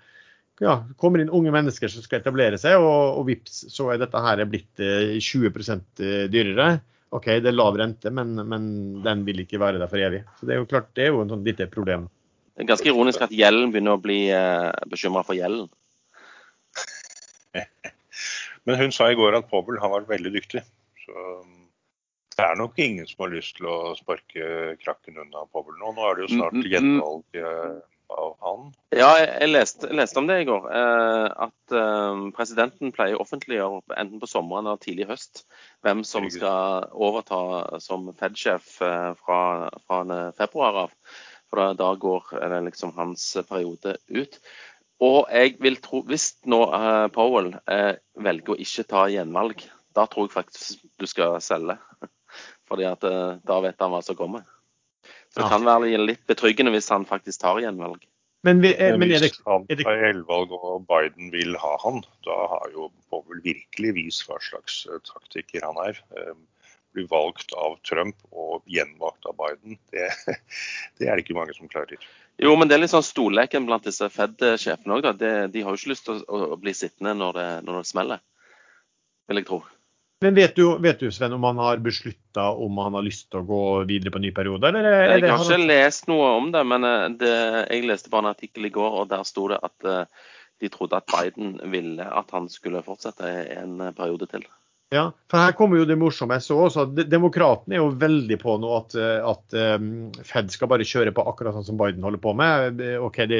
ja, kommer inn unge mennesker som skal etablere seg, og, og vips, så er dette her blitt 20 eh, dyrere. OK, det er lav rente, men, men, den vil ikke være der for evig. Så det er jo klart, det er jo en sånn lite problem. Det er ganske ironisk at gjelden begynner å bli eh, bekymra for gjelden. Men hun sa i går at Powell har vært veldig dyktig. Så det er nok ingen som har lyst til å sparke krakken unna Powell nå. Nå er det jo snart mm, mm, mm. gjenvalg eh, av han. Ja, jeg leste, jeg leste, om det i går. Eh, at eh, presidenten pleier å offentliggjøre enten på sommeren eller tidlig høst hvem som skal overta som Fed-sjef fra, fra, februar av. For da, går liksom hans periode ut. Og jeg vil tro, hvis nå Powell velger å ikke ta gjenvalg, da tror jeg faktisk du skal selge fordi at eh, da vet han hva som kommer. Så det kan være litt betryggende hvis han faktisk tar gjenvalg. Men, vi, er, men er det, er det... Hvis han tar gjenvalg og Biden vil ha han, da har jo Powell virkelig vist hva slags eh, taktiker han er. Eh, blir valgt av Trump og gjenvalgt av Biden, det, det, er det ikke mange som klarer. Jo, men det er litt sånn storleken blant disse Fed-sjefene òg. De, har jo ikke lyst til å, å bli sittende når det, når det smeller, vil jeg tro. Men vet du, vet du, Sven, om han har beslutta om han har lyst til å gå videre på en ny periode? Eller jeg har ikke lest noe om det, men eh, det, jeg leste bare en artikkel i går, og der sto det at uh, de trodde at Biden ville at han skulle fortsette en periode til. Ja, for her kommer jo det morsomme. Jeg så også at Demokratene er jo veldig på nå at, at um, Fed skal bare kjøre på akkurat sånn som Biden holder på med. Ok, det,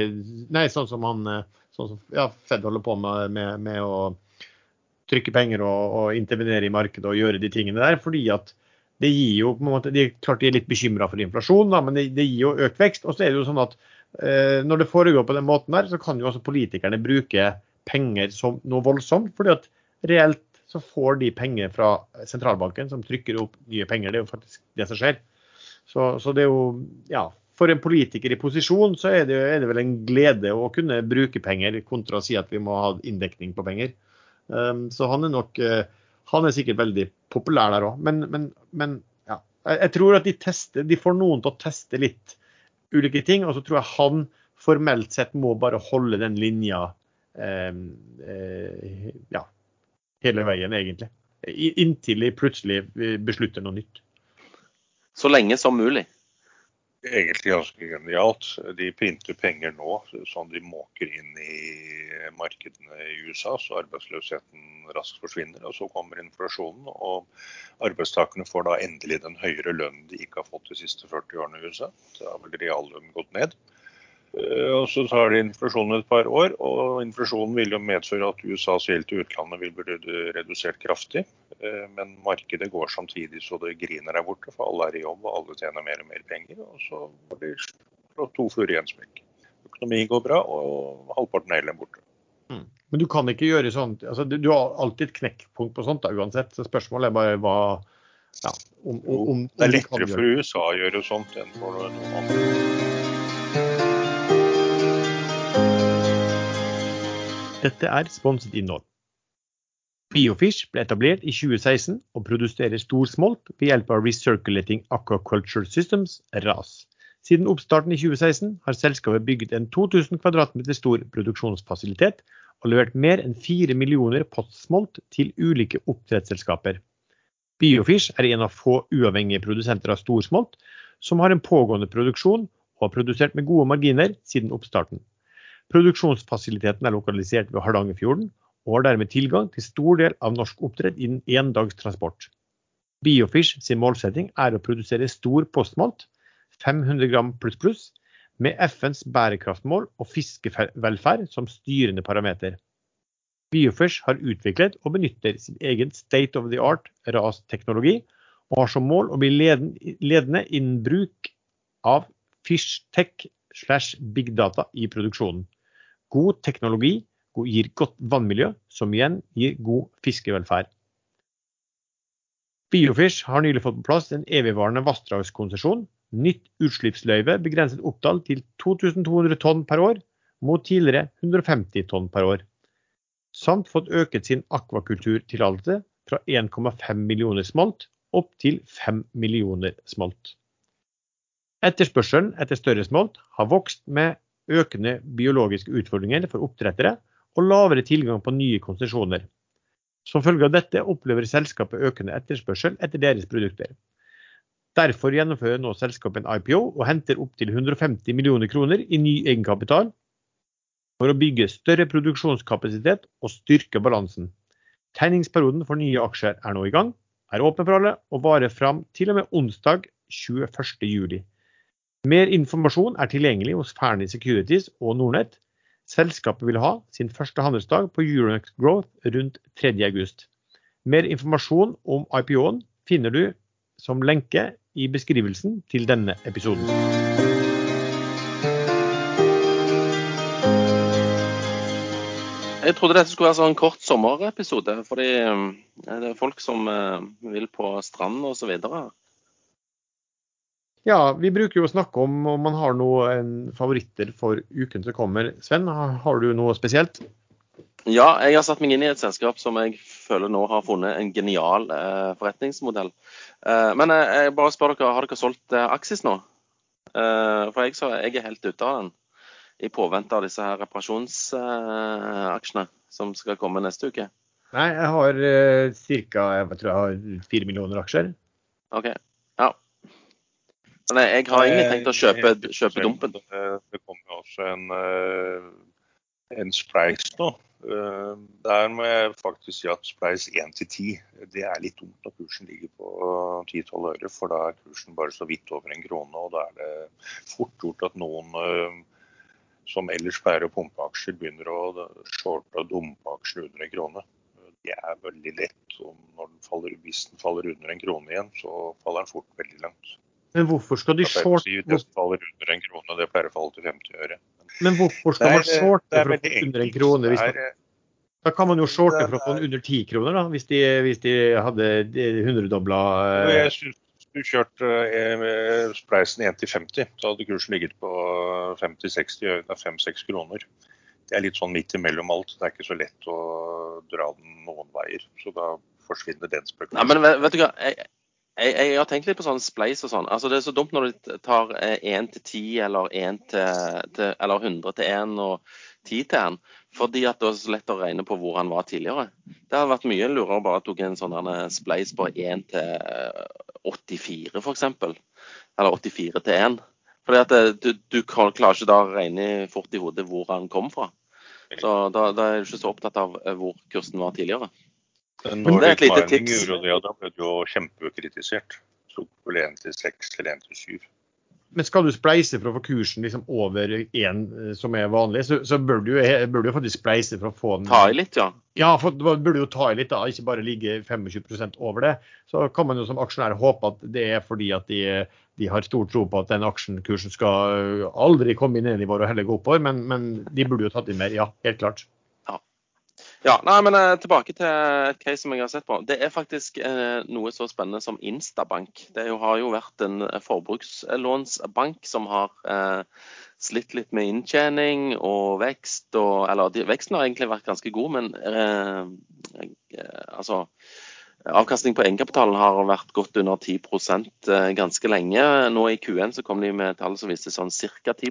nei, sånn som han sånn som, ja, Fed holder på med, med, med å trykke penger og, og, intervenere i markedet og gjøre de tingene der. fordi at det gir jo på en måte, de, Klart de er litt bekymra for inflasjon, da, men det, det, gir jo økt vekst. Og så er det jo sånn at eh, når det foregår på den måten der, så kan jo også politikerne bruke penger som noe voldsomt. fordi at reelt så får de penger fra sentralbanken som trykker opp nye penger. Det er jo faktisk det som skjer. Så, så det er jo, ja, For en politiker i posisjon så er det, er det vel en glede å kunne bruke penger kontra å si at vi må ha inndekning på penger. Um, så han er nok uh, Han er sikkert veldig populær der òg. Men, men, men ja. jeg, tror at de, tester, de får noen til å teste litt ulike ting. Og så tror jeg han formelt sett må bare holde den linja eh, uh, ja, hele veien, egentlig. Inntil de plutselig beslutter noe nytt. Så lenge som mulig. Egentlig ganske genialt. De printer penger nå som de måker inn i markedene i USA, så arbeidsløsheten raskt forsvinner. og Så kommer inflasjonen, og arbeidstakerne får da endelig den høyere lønnen de ikke har fått de siste 40 årene i USA. Da har vel reallønnen gått ned. Eh, og Så tar det inflasjonen et par år, og inflasjonen vil jo medføre at USAs gjeld til utlandet vil bli redusert kraftig. Eh, men markedet går samtidig så det griner der borte, for alle er i jobb og alle tjener mer og mer penger. Og så blir det to fluer i en smekk. Økonomien går bra, og halvparten av gjelden er borte. Mm. Men du kan ikke gjøre sånn altså, Du har alltid et knekkpunkt på sånt da, uansett. Så spørsmålet er bare hva ja, om, om, om, Det er lettere for USA å gjøre sånt enn for noen andre. Dette er sponset innhold. Biofish ble etablert i 2016 og produserer storsmolt ved hjelp av Recirculating Aquaculture Systems, RAS. Siden oppstarten i 2016 har selskapet bygget en 2000 kvm stor produksjonsfasilitet og levert mer enn 4 millioner postsmolt til ulike oppdrettsselskaper. Biofish er en av få uavhengige produsenter av storsmolt som har en pågående produksjon og har produsert med gode marginer siden oppstarten. Produksjonsfasiliteten er lokalisert ved Hardangerfjorden, og har dermed tilgang til stor del av norsk oppdrett innen én dags transport. Biofish sin målsetting er å produsere stor postmalt, 500 gram pluss pluss, med FNs bærekraftmål og fiskevelferd som styrende parameter. Biofish har utviklet og benytter sin egen state of the art RAS-teknologi, og har som mål å bli ledende innen bruk av fishtech slash big data i produksjonen. God teknologi gir godt vannmiljø, som igjen gir god fiskevelferd. Biofish har nylig fått på plass en evigvarende vassdragskonsesjon, nytt utslippsløyve begrenset oppdal til 2200 tonn per år, mot tidligere 150 tonn per år. Samt fått øket sin akvakulturtillatelse fra 1,5 millioner smolt opp til 5 millioner smolt. Etterspørselen etter større smolt har vokst med økende biologiske utfordringer for oppdrettere og lavere tilgang på nye konsesjoner. Som følge av dette opplever selskapet økende etterspørsel etter deres produkter. Derfor gjennomfører nå selskapet en IPO og henter opptil 150 millioner kroner i ny egenkapital for å bygge større produksjonskapasitet og styrke balansen. Tegningsperioden for nye aksjer er nå i gang, er åpen for alle og varer fram til og med onsdag 21.07. Mer informasjon er tilgjengelig hos Fernie Securities og Nordnett. Selskapet vil ha sin første handelsdag på Euronext Growth rundt 3.8. Mer informasjon om IPO-en finner du som lenke i beskrivelsen til denne episoden. Jeg trodde dette skulle være sånn kort sommerepisode, fordi eh, det er folk som eh, vil på strand osv. Ja, vi bruker jo å snakke om om man har noen favoritter for uken som kommer. Sven, har du noe spesielt? Ja, jeg har satt meg inn i et selskap som jeg føler nå har funnet en genial eh, forretningsmodell. Eh, men eh, jeg bare spør dere, har dere solgt eh, Axis nå? Eh, for jeg, så, jeg, er helt ute av den i påvente av disse her reparasjonsaksjene som skal komme neste uke. Nei, jeg har eh, ca. fire millioner aksjer. Ok, Men jeg, har egentlig tenkt å kjøpe, kjøpe dumpen. Det kommer jo også en, eh, en spleis nå. Eh, der må jeg faktisk si at spleis 1 til 10 det er litt dumt når kursen ligger på 10-12 øre, for da er kursen bare så vidt over en krone. Og da er det fort gjort at noen eh, som ellers pleier å pumpe aksjer, begynner å shorte og dumpe aksjer under en krone. Det er veldig lett. og når den faller, Hvis den faller under en krone igjen, så faller den fort veldig langt. Men hvorfor skal de shorte Det faller under en krone, det pleier å falle til 50 øre. Men hvorfor skal man shorte for å få under en krone? Hvis man, da kan man jo shorte for å få under 10 kroner, da, hvis de, hvis de hadde 100-dobla eh... Jeg syns du kjørte eh, spleisen 1 til 50, så hadde kursen ligget på 50-60 5-6 kroner. Det er litt sånn midt imellom alt. Det er ikke så lett å dra den noen veier. Så da forsvinner den spøkelsen. Ja, men vet du hva, jeg, jeg, jeg, har tenkt litt på sånn spleis og sånn. Altså, det er så dumt når du tar 1 eh, til 10 eller 1 til, til, eller 100 til 1 og 10 til 1. Fordi at det er så lett å regne på hvor han var tidligere. Det hadde vært mye lurere bare tok en sånn spleis på 1 til 84 f.eks. Eller 84 til 1. Fordi at du, du, klarer ikke da å regne fort i hodet hvor han kom fra. Så da, da, er du ikke så opptatt av hvor kursen var tidligere. Når det er et lite tips. Gjorde det, da ble det jo kjempekritisert. Så vel 1 til 6 eller 1 til 7. Men skal du spleise for å få kursen liksom over én eh, som er vanlig, så, så bør, du, bør, du, faktisk spleise for å få den Ta i litt, ja. Ja, for du burde jo ta i litt, da, ikke bare ligge 25% over det. Så kan man jo som aksjonær håpe at det er fordi at de, de har stor tro på at den aksjekursen skal aldri komme inn i nivået og heller gå oppover, men, men de burde jo tatt inn mer, ja. Helt klart. Ja, nei, men eh, Tilbake til et case som jeg har sett på. Det er faktisk eh, noe så spennende som Instabank. Det jo, har jo vært en eh, forbrukslånsbank som har eh, slitt litt med inntjening og vekst. Og, eller de, veksten har egentlig vært ganske god, men eh, eh altså Avkastning på egenkapitalen har vært godt under 10% ganske lenge. Nå i Q1 så kom de med tall som viste sånn ca. 10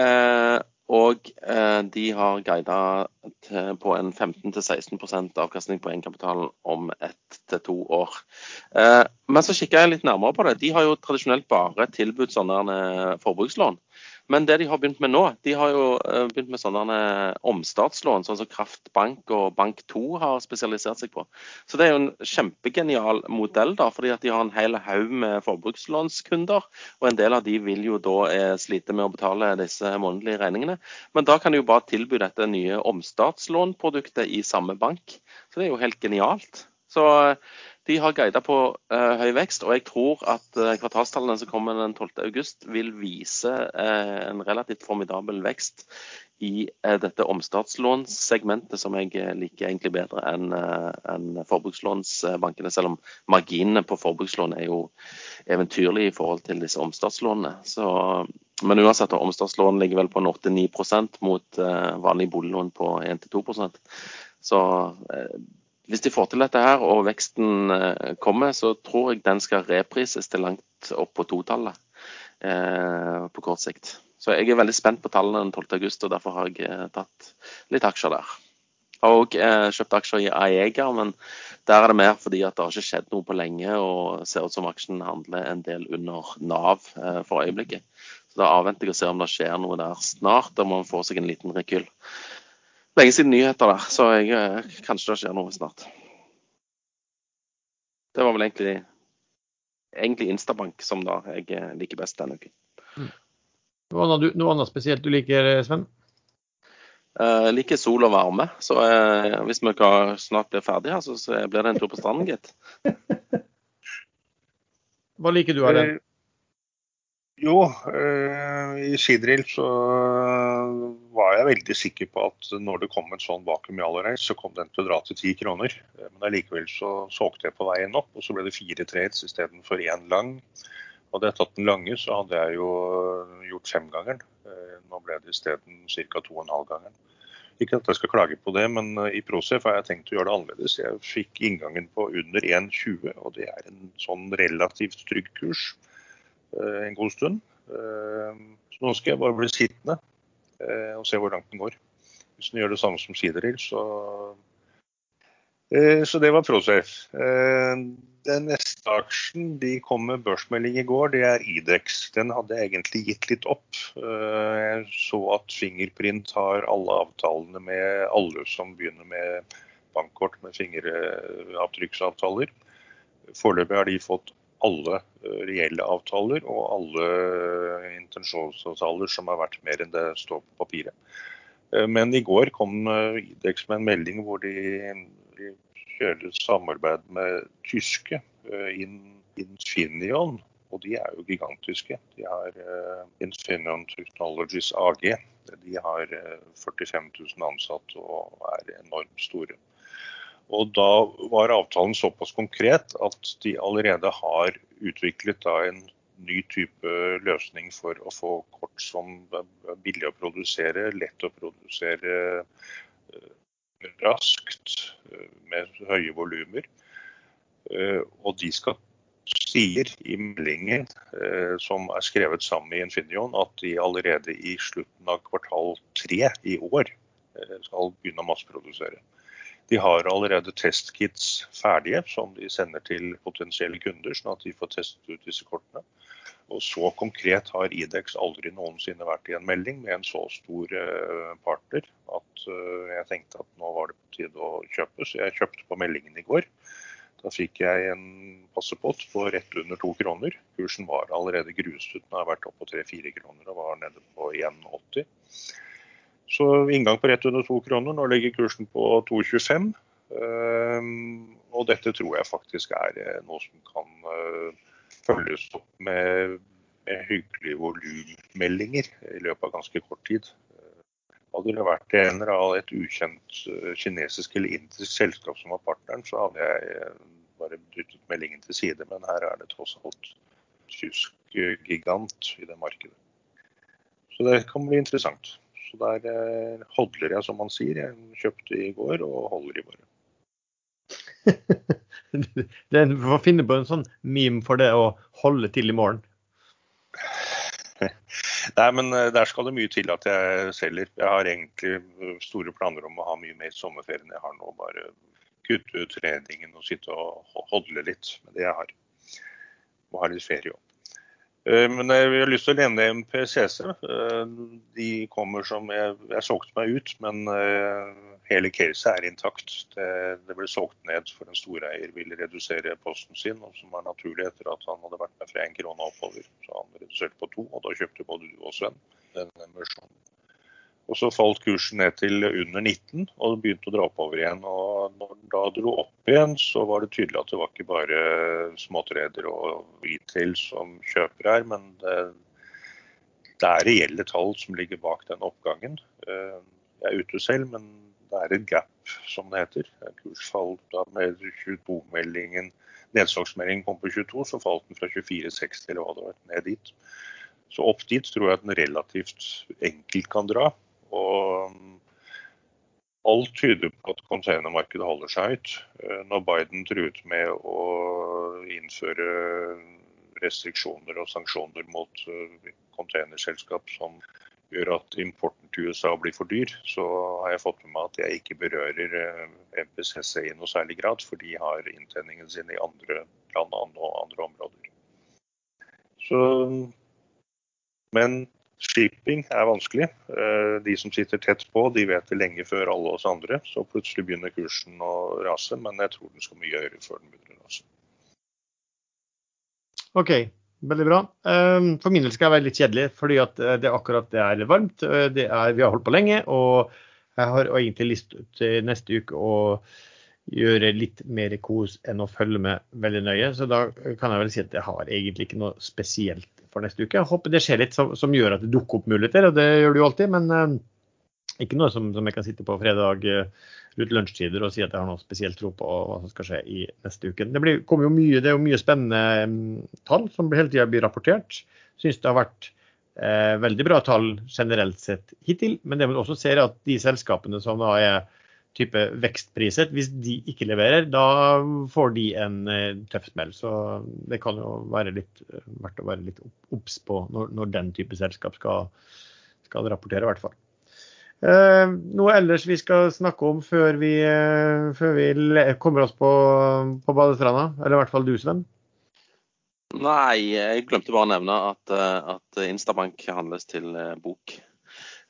eh, og eh, de har guida på en 15-16% avkastning på egenkapitalen om ett til to år. Eh, men så kikka jeg litt nærmere på det. De har jo tradisjonelt bare tilbudt sånne forbrukslån. Men det de har begynt med nå, de har jo eh, begynt med sånne omstartslån, sånn som Kraftbank og Bank2 har spesialisert seg på. Så det er jo en kjempegenial modell, da, fordi at de har en hel haug med forbrukslånskunder. Og en del av de vil jo da eh, slite med å betale disse månedlige regningene. Men da kan de jo bare tilby dette nye omstartslånproduktet i samme bank. Så det er jo helt genialt. Så de har guida på eh, høy vekst, og jeg tror at eh, kvartalstallene som kommer den 12.8 vil vise eh, en relativt formidabel vekst i dette omstartslånssegmentet, som jeg liker egentlig bedre enn en forbrukslånsbankene. Selv om marginene på forbrukslån er jo eventyrlige i forhold til disse omstartslånene. Så, men uansett, omstartslån ligger vel på 8-9 mot vanlig boliglån på 1-2% Så hvis de får til dette her og veksten eh, kommer, så tror jeg den skal reprises til langt opp på totallet eh, på kort sikt. Så jeg er veldig spent på tallene den 12. august, og derfor har jeg eh, tatt litt aksjer der. Jeg har òg eh, kjøpt aksjer i Aega, men der er det mer fordi at det har ikke skjedd noe på lenge, og ser ut som aksjen handler en del under Nav for øyeblikket. Så Da avventer jeg å se om det skjer noe der snart, må man få seg en liten rekyll lenge siden nyheter der, så jeg, eh, kanskje det skjer noe snart. Det var vel egentlig, egentlig Instabank som da jeg eh, liker best denne uken. Mm. Noe, annet, noe annet spesielt du liker, Sven? Jeg uh, liker sol og varme. Så uh, hvis vi snart blir ferdige her, så, så, blir det en tur på stranden, gitt. Hva liker du av det? Jo, uh, i skidrill så var jeg veldig sikker på at når det kom en sånn vakuum i Allerheis, så kom den til å dra til ti kroner. Men allikevel så solgte jeg på veien opp, og så ble det fire trades istedenfor én lang. Hadde jeg tatt den lange, så hadde jeg jo gjort femgangeren. Eh, nå ble det isteden ca. to og en halv gangeren. Ikke at jeg skal klage på det, men eh, i Procef har jeg tenkt å gjøre det annerledes. Jeg fikk inngangen på under 1,20, og det er en sånn relativt trygg kurs eh, en god stund. Så nå skal jeg bare bli sittende Eh, og se hvor langt den går. Hvis den gjør det samme som Sideril, så eh, Så det var Prosafe. Eh, den neste aksjen de kom med børsmelding i går, det er Idex. Den hadde egentlig gitt litt opp. Jeg så at Fingerprint har alle avtalene med alle som begynner med bankkort med fingeravtrykksavtaler. Foreløpig har de fått alle eh, reelle avtaler og alle intensjonsavtaler som har vært mer enn det står på papiret. Eh, men i går kom eh, Idex med en melding hvor de, de kjører samarbeid med tyske Infineon. Og de er jo gigantiske. De har Infineon Technologies AG. De har 45 000 ansatte og er enormt store. Og da var avtalen såpass konkret at de allerede har utviklet en ny type løsning for å få kort som er billig å produsere, lett å produsere eh, raskt, eh, med høye volumer. Eh, og de skal sier i meldingen som er skrevet sammen med Infineon, at de allerede i slutten av kvartal tre i år skal begynne å masseprodusere. De har allerede testkits ferdige som de sender til potensielle kunder, sånn at de får testet ut disse kortene. Og så konkret har Idex aldri noensinne vært i en melding med en så stor eh, partner at eh, jeg tenkte at nå var det på tide å kjøpe. Så jeg kjøpte på meldingen i går. Da fikk jeg en passepott på rett under to kroner. Kursen var allerede gruset. Den har vært oppe på tre-fire kroner og var nede på 1,80. Så inngang på rett under to kroner. Nå ligger kursen på 2,25. Og dette tror jeg faktisk er noe som kan følges opp med, med hyggelige volummeldinger i løpet av ganske kort tid. Hadde det vært en eller annen et ukjent eh, kinesisk eller indisk selskap som var partneren, så hadde jeg eh, bare dyttet meldingen til side. Men her er det tross alt tysk eh, gigant i det markedet. Så det kan bli interessant. Så der hodler jeg, som man sier. Jeg kjøpte i går og holder i morgen. det, du får finne på en sånn meme for det å holde til i morgen. Nei, men eh, der skal det mye til at jeg selger. Jeg har egentlig eh, store planer om å ha mye mer sommerferie enn jeg har nå. Bare kutte ut treningen og sitte og hodle litt med det jeg har. Må ha litt ferie òg. Eh, men jeg har lyst til å nevne MPCC. De kommer som Jeg, jeg solgte meg ut, men hele caset er intakt. Det, det, ble solgt ned for en storeier ville redusere posten sin, som var naturlig etter at han hadde vært med fra én krone oppover. Så han reduserte på to, og da kjøpte både du og Sven den emisjonen. Og så falt kursen ned til under 19 og begynte å dra oppover igjen. Og når den da dro opp igjen, så var det tydelig at det var ikke bare småtreder og retail som kjøper her, men det, det er reelle tall som ligger bak den oppgangen. Eh, jeg er ute selv, men det er et gap, som det heter. Kursfall da med 22-meldingen Nedslagsmeldingen kom på 22, så falt den fra 24,60 eller hva det var, ned dit. Så opp dit tror jeg at den relativt enkelt kan dra. Og alt tyder på at containermarkedet holder seg høyt. Eh, når Biden truet med å innføre restriksjoner og sanksjoner mot eh, containerselskap som gjør at importen til USA blir for dyr, så har jeg fått med meg at jeg ikke berører eh, MPCC i noe særlig grad, for de har inntjeningen sin i andre land og andre områder. Så, men shipping er vanskelig. Eh, de som sitter tett på, de vet det lenge før alle oss andre. Så plutselig begynner kursen å rase, men jeg tror den skal mye høyere før den begynner å rase. OK, Veldig bra. Ehm, for min del skal jeg være litt kjedelig, fordi eh, det er akkurat det er varmt. Det er, vi har holdt på lenge, og jeg har egentlig lyst til neste uke å gjøre litt mer kos enn å følge med veldig nøye. Så da kan jeg vel si at jeg har egentlig ikke noe spesielt for neste uke. Jeg håper det skjer litt som, som gjør at det dukker opp muligheter, og det gjør det jo alltid. Men eh, ikke noe som, som, jeg kan sitte på fredag eh, rundt lunsjtider og si at jeg har noe spesielt tro på hva som skal skje i neste uke. Det, blir, mye, det er jo mye spennende um, tall som hele tida blir rapportert. Syns det har vært eh, veldig bra tall generelt sett hittil. Men det man også ser er at de selskapene som da er type vekstpriset, hvis de ikke leverer, da får de en eh, tøff smell. Så det kan jo være litt verdt å være litt obs på når, når, den type selskap skal, skal rapportere, i hvert fall. Eh, noe ellers vi skal snakke om før vi, eh, før vi kommer oss på, på badestranda? Eller i hvert fall du, Sven? Nei, jeg glemte bare å nevne at, eh, at Instabank handles til bok.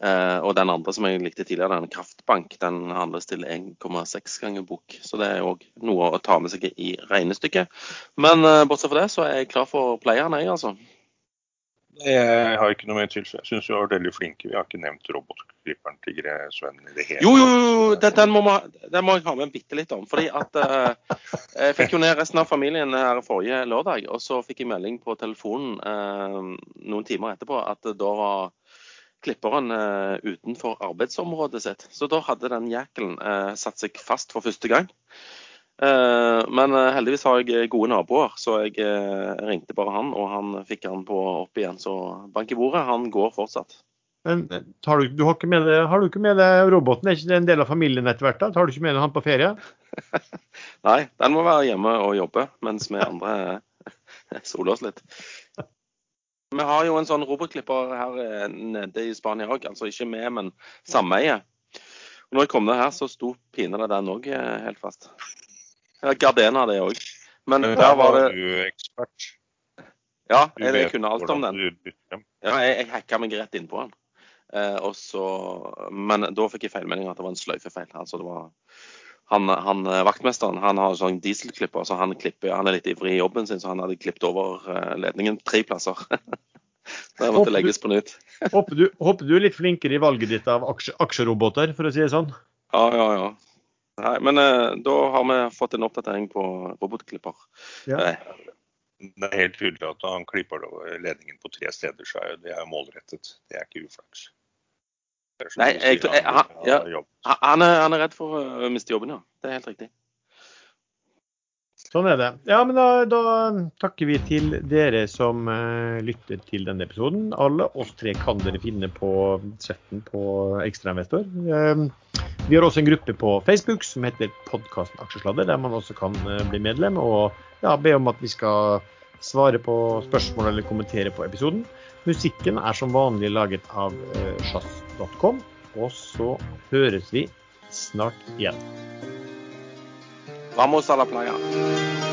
Og den andre som jeg likte tidligere, den Kraftbank, den handles til 1,6 ganger bok. Så det er òg noe å ta med seg i regnestykket. Men bortsett fra det, så er jeg klar for playeren, jeg, altså. Jeg har ikke noe mer til. Jeg syns vi var veldig flinke. Vi har ikke nevnt robotklipperen til Sven i det hele Jo, jo, jo, den, den, må, den, må, jeg ha med bitte litt om. fordi at eh, Jeg fikk jo ned resten av familien her forrige lørdag, og så fikk jeg melding på telefonen eh, noen timer etterpå at da var klipperen uh, utenfor arbeidsområdet sitt. Så da hadde den jækelen satt seg fast for første gang. Uh, men eh, heldigvis har jeg gode naboer, så jeg eh, ringte bare han, og han fikk han på opp igjen. Så bank i bordet, han går fortsatt. Men har du, du har, ikke med har du ikke med deg roboten? Er ikke det en del av familien etter hvert? da? Tar du ikke med deg han på ferie? Nei, den må være hjemme og jobbe, mens vi andre soler oss litt. Vi har jo en sånn robotklipper her nede i Spania òg, altså ikke med, men sameie. når jeg kom ned her, så sto pinadø den òg helt fast. Gardena det òg. Men der var det Ja, Du jeg, jeg vet kunne alt om den. Ja, jeg, jeg hacka meg rett innpå den. Eh, og så, men da fikk jeg feilmelding at det var en sløyfefeil. Altså det var han, han eh, Vaktmesteren han har sånn dieselklipper, så han, klipper, han er litt ivrig i jobben sin, så han hadde klippet over eh, ledningen tre plasser. så måtte måtte legges på nytt. Håper du, håper du er litt flinkere i valget ditt av aksje, aksjeroboter, for å si det sånn. Ja, ja, ja. Nei, men eh, da har vi fått en oppdatering på robotklipper. Ja. Eh, Det er helt tydelig at han klipper ledningen på tre steder, så er det er målrettet. Det er ikke uflaks. Nei, jeg- jeg- han- ja. han, er, han er redd for å miste jobben, ja. Det er helt riktig. Sånn er det. Ja, men da, da takker vi til dere som uh, lytter til denne episoden. Alle oss tre kan dere finne på chatten på Ekstrainvestor. Uh, vi har også en gruppe på Facebook som heter Podkasten Aksjesladder, der man også kan uh, bli medlem og ja, be om at vi skal svare på spørsmål eller kommentere på episoden. Musikken er som vanlig laget av eh, sjazz.com. Og så høres vi snart igjen. Vamos a la playa.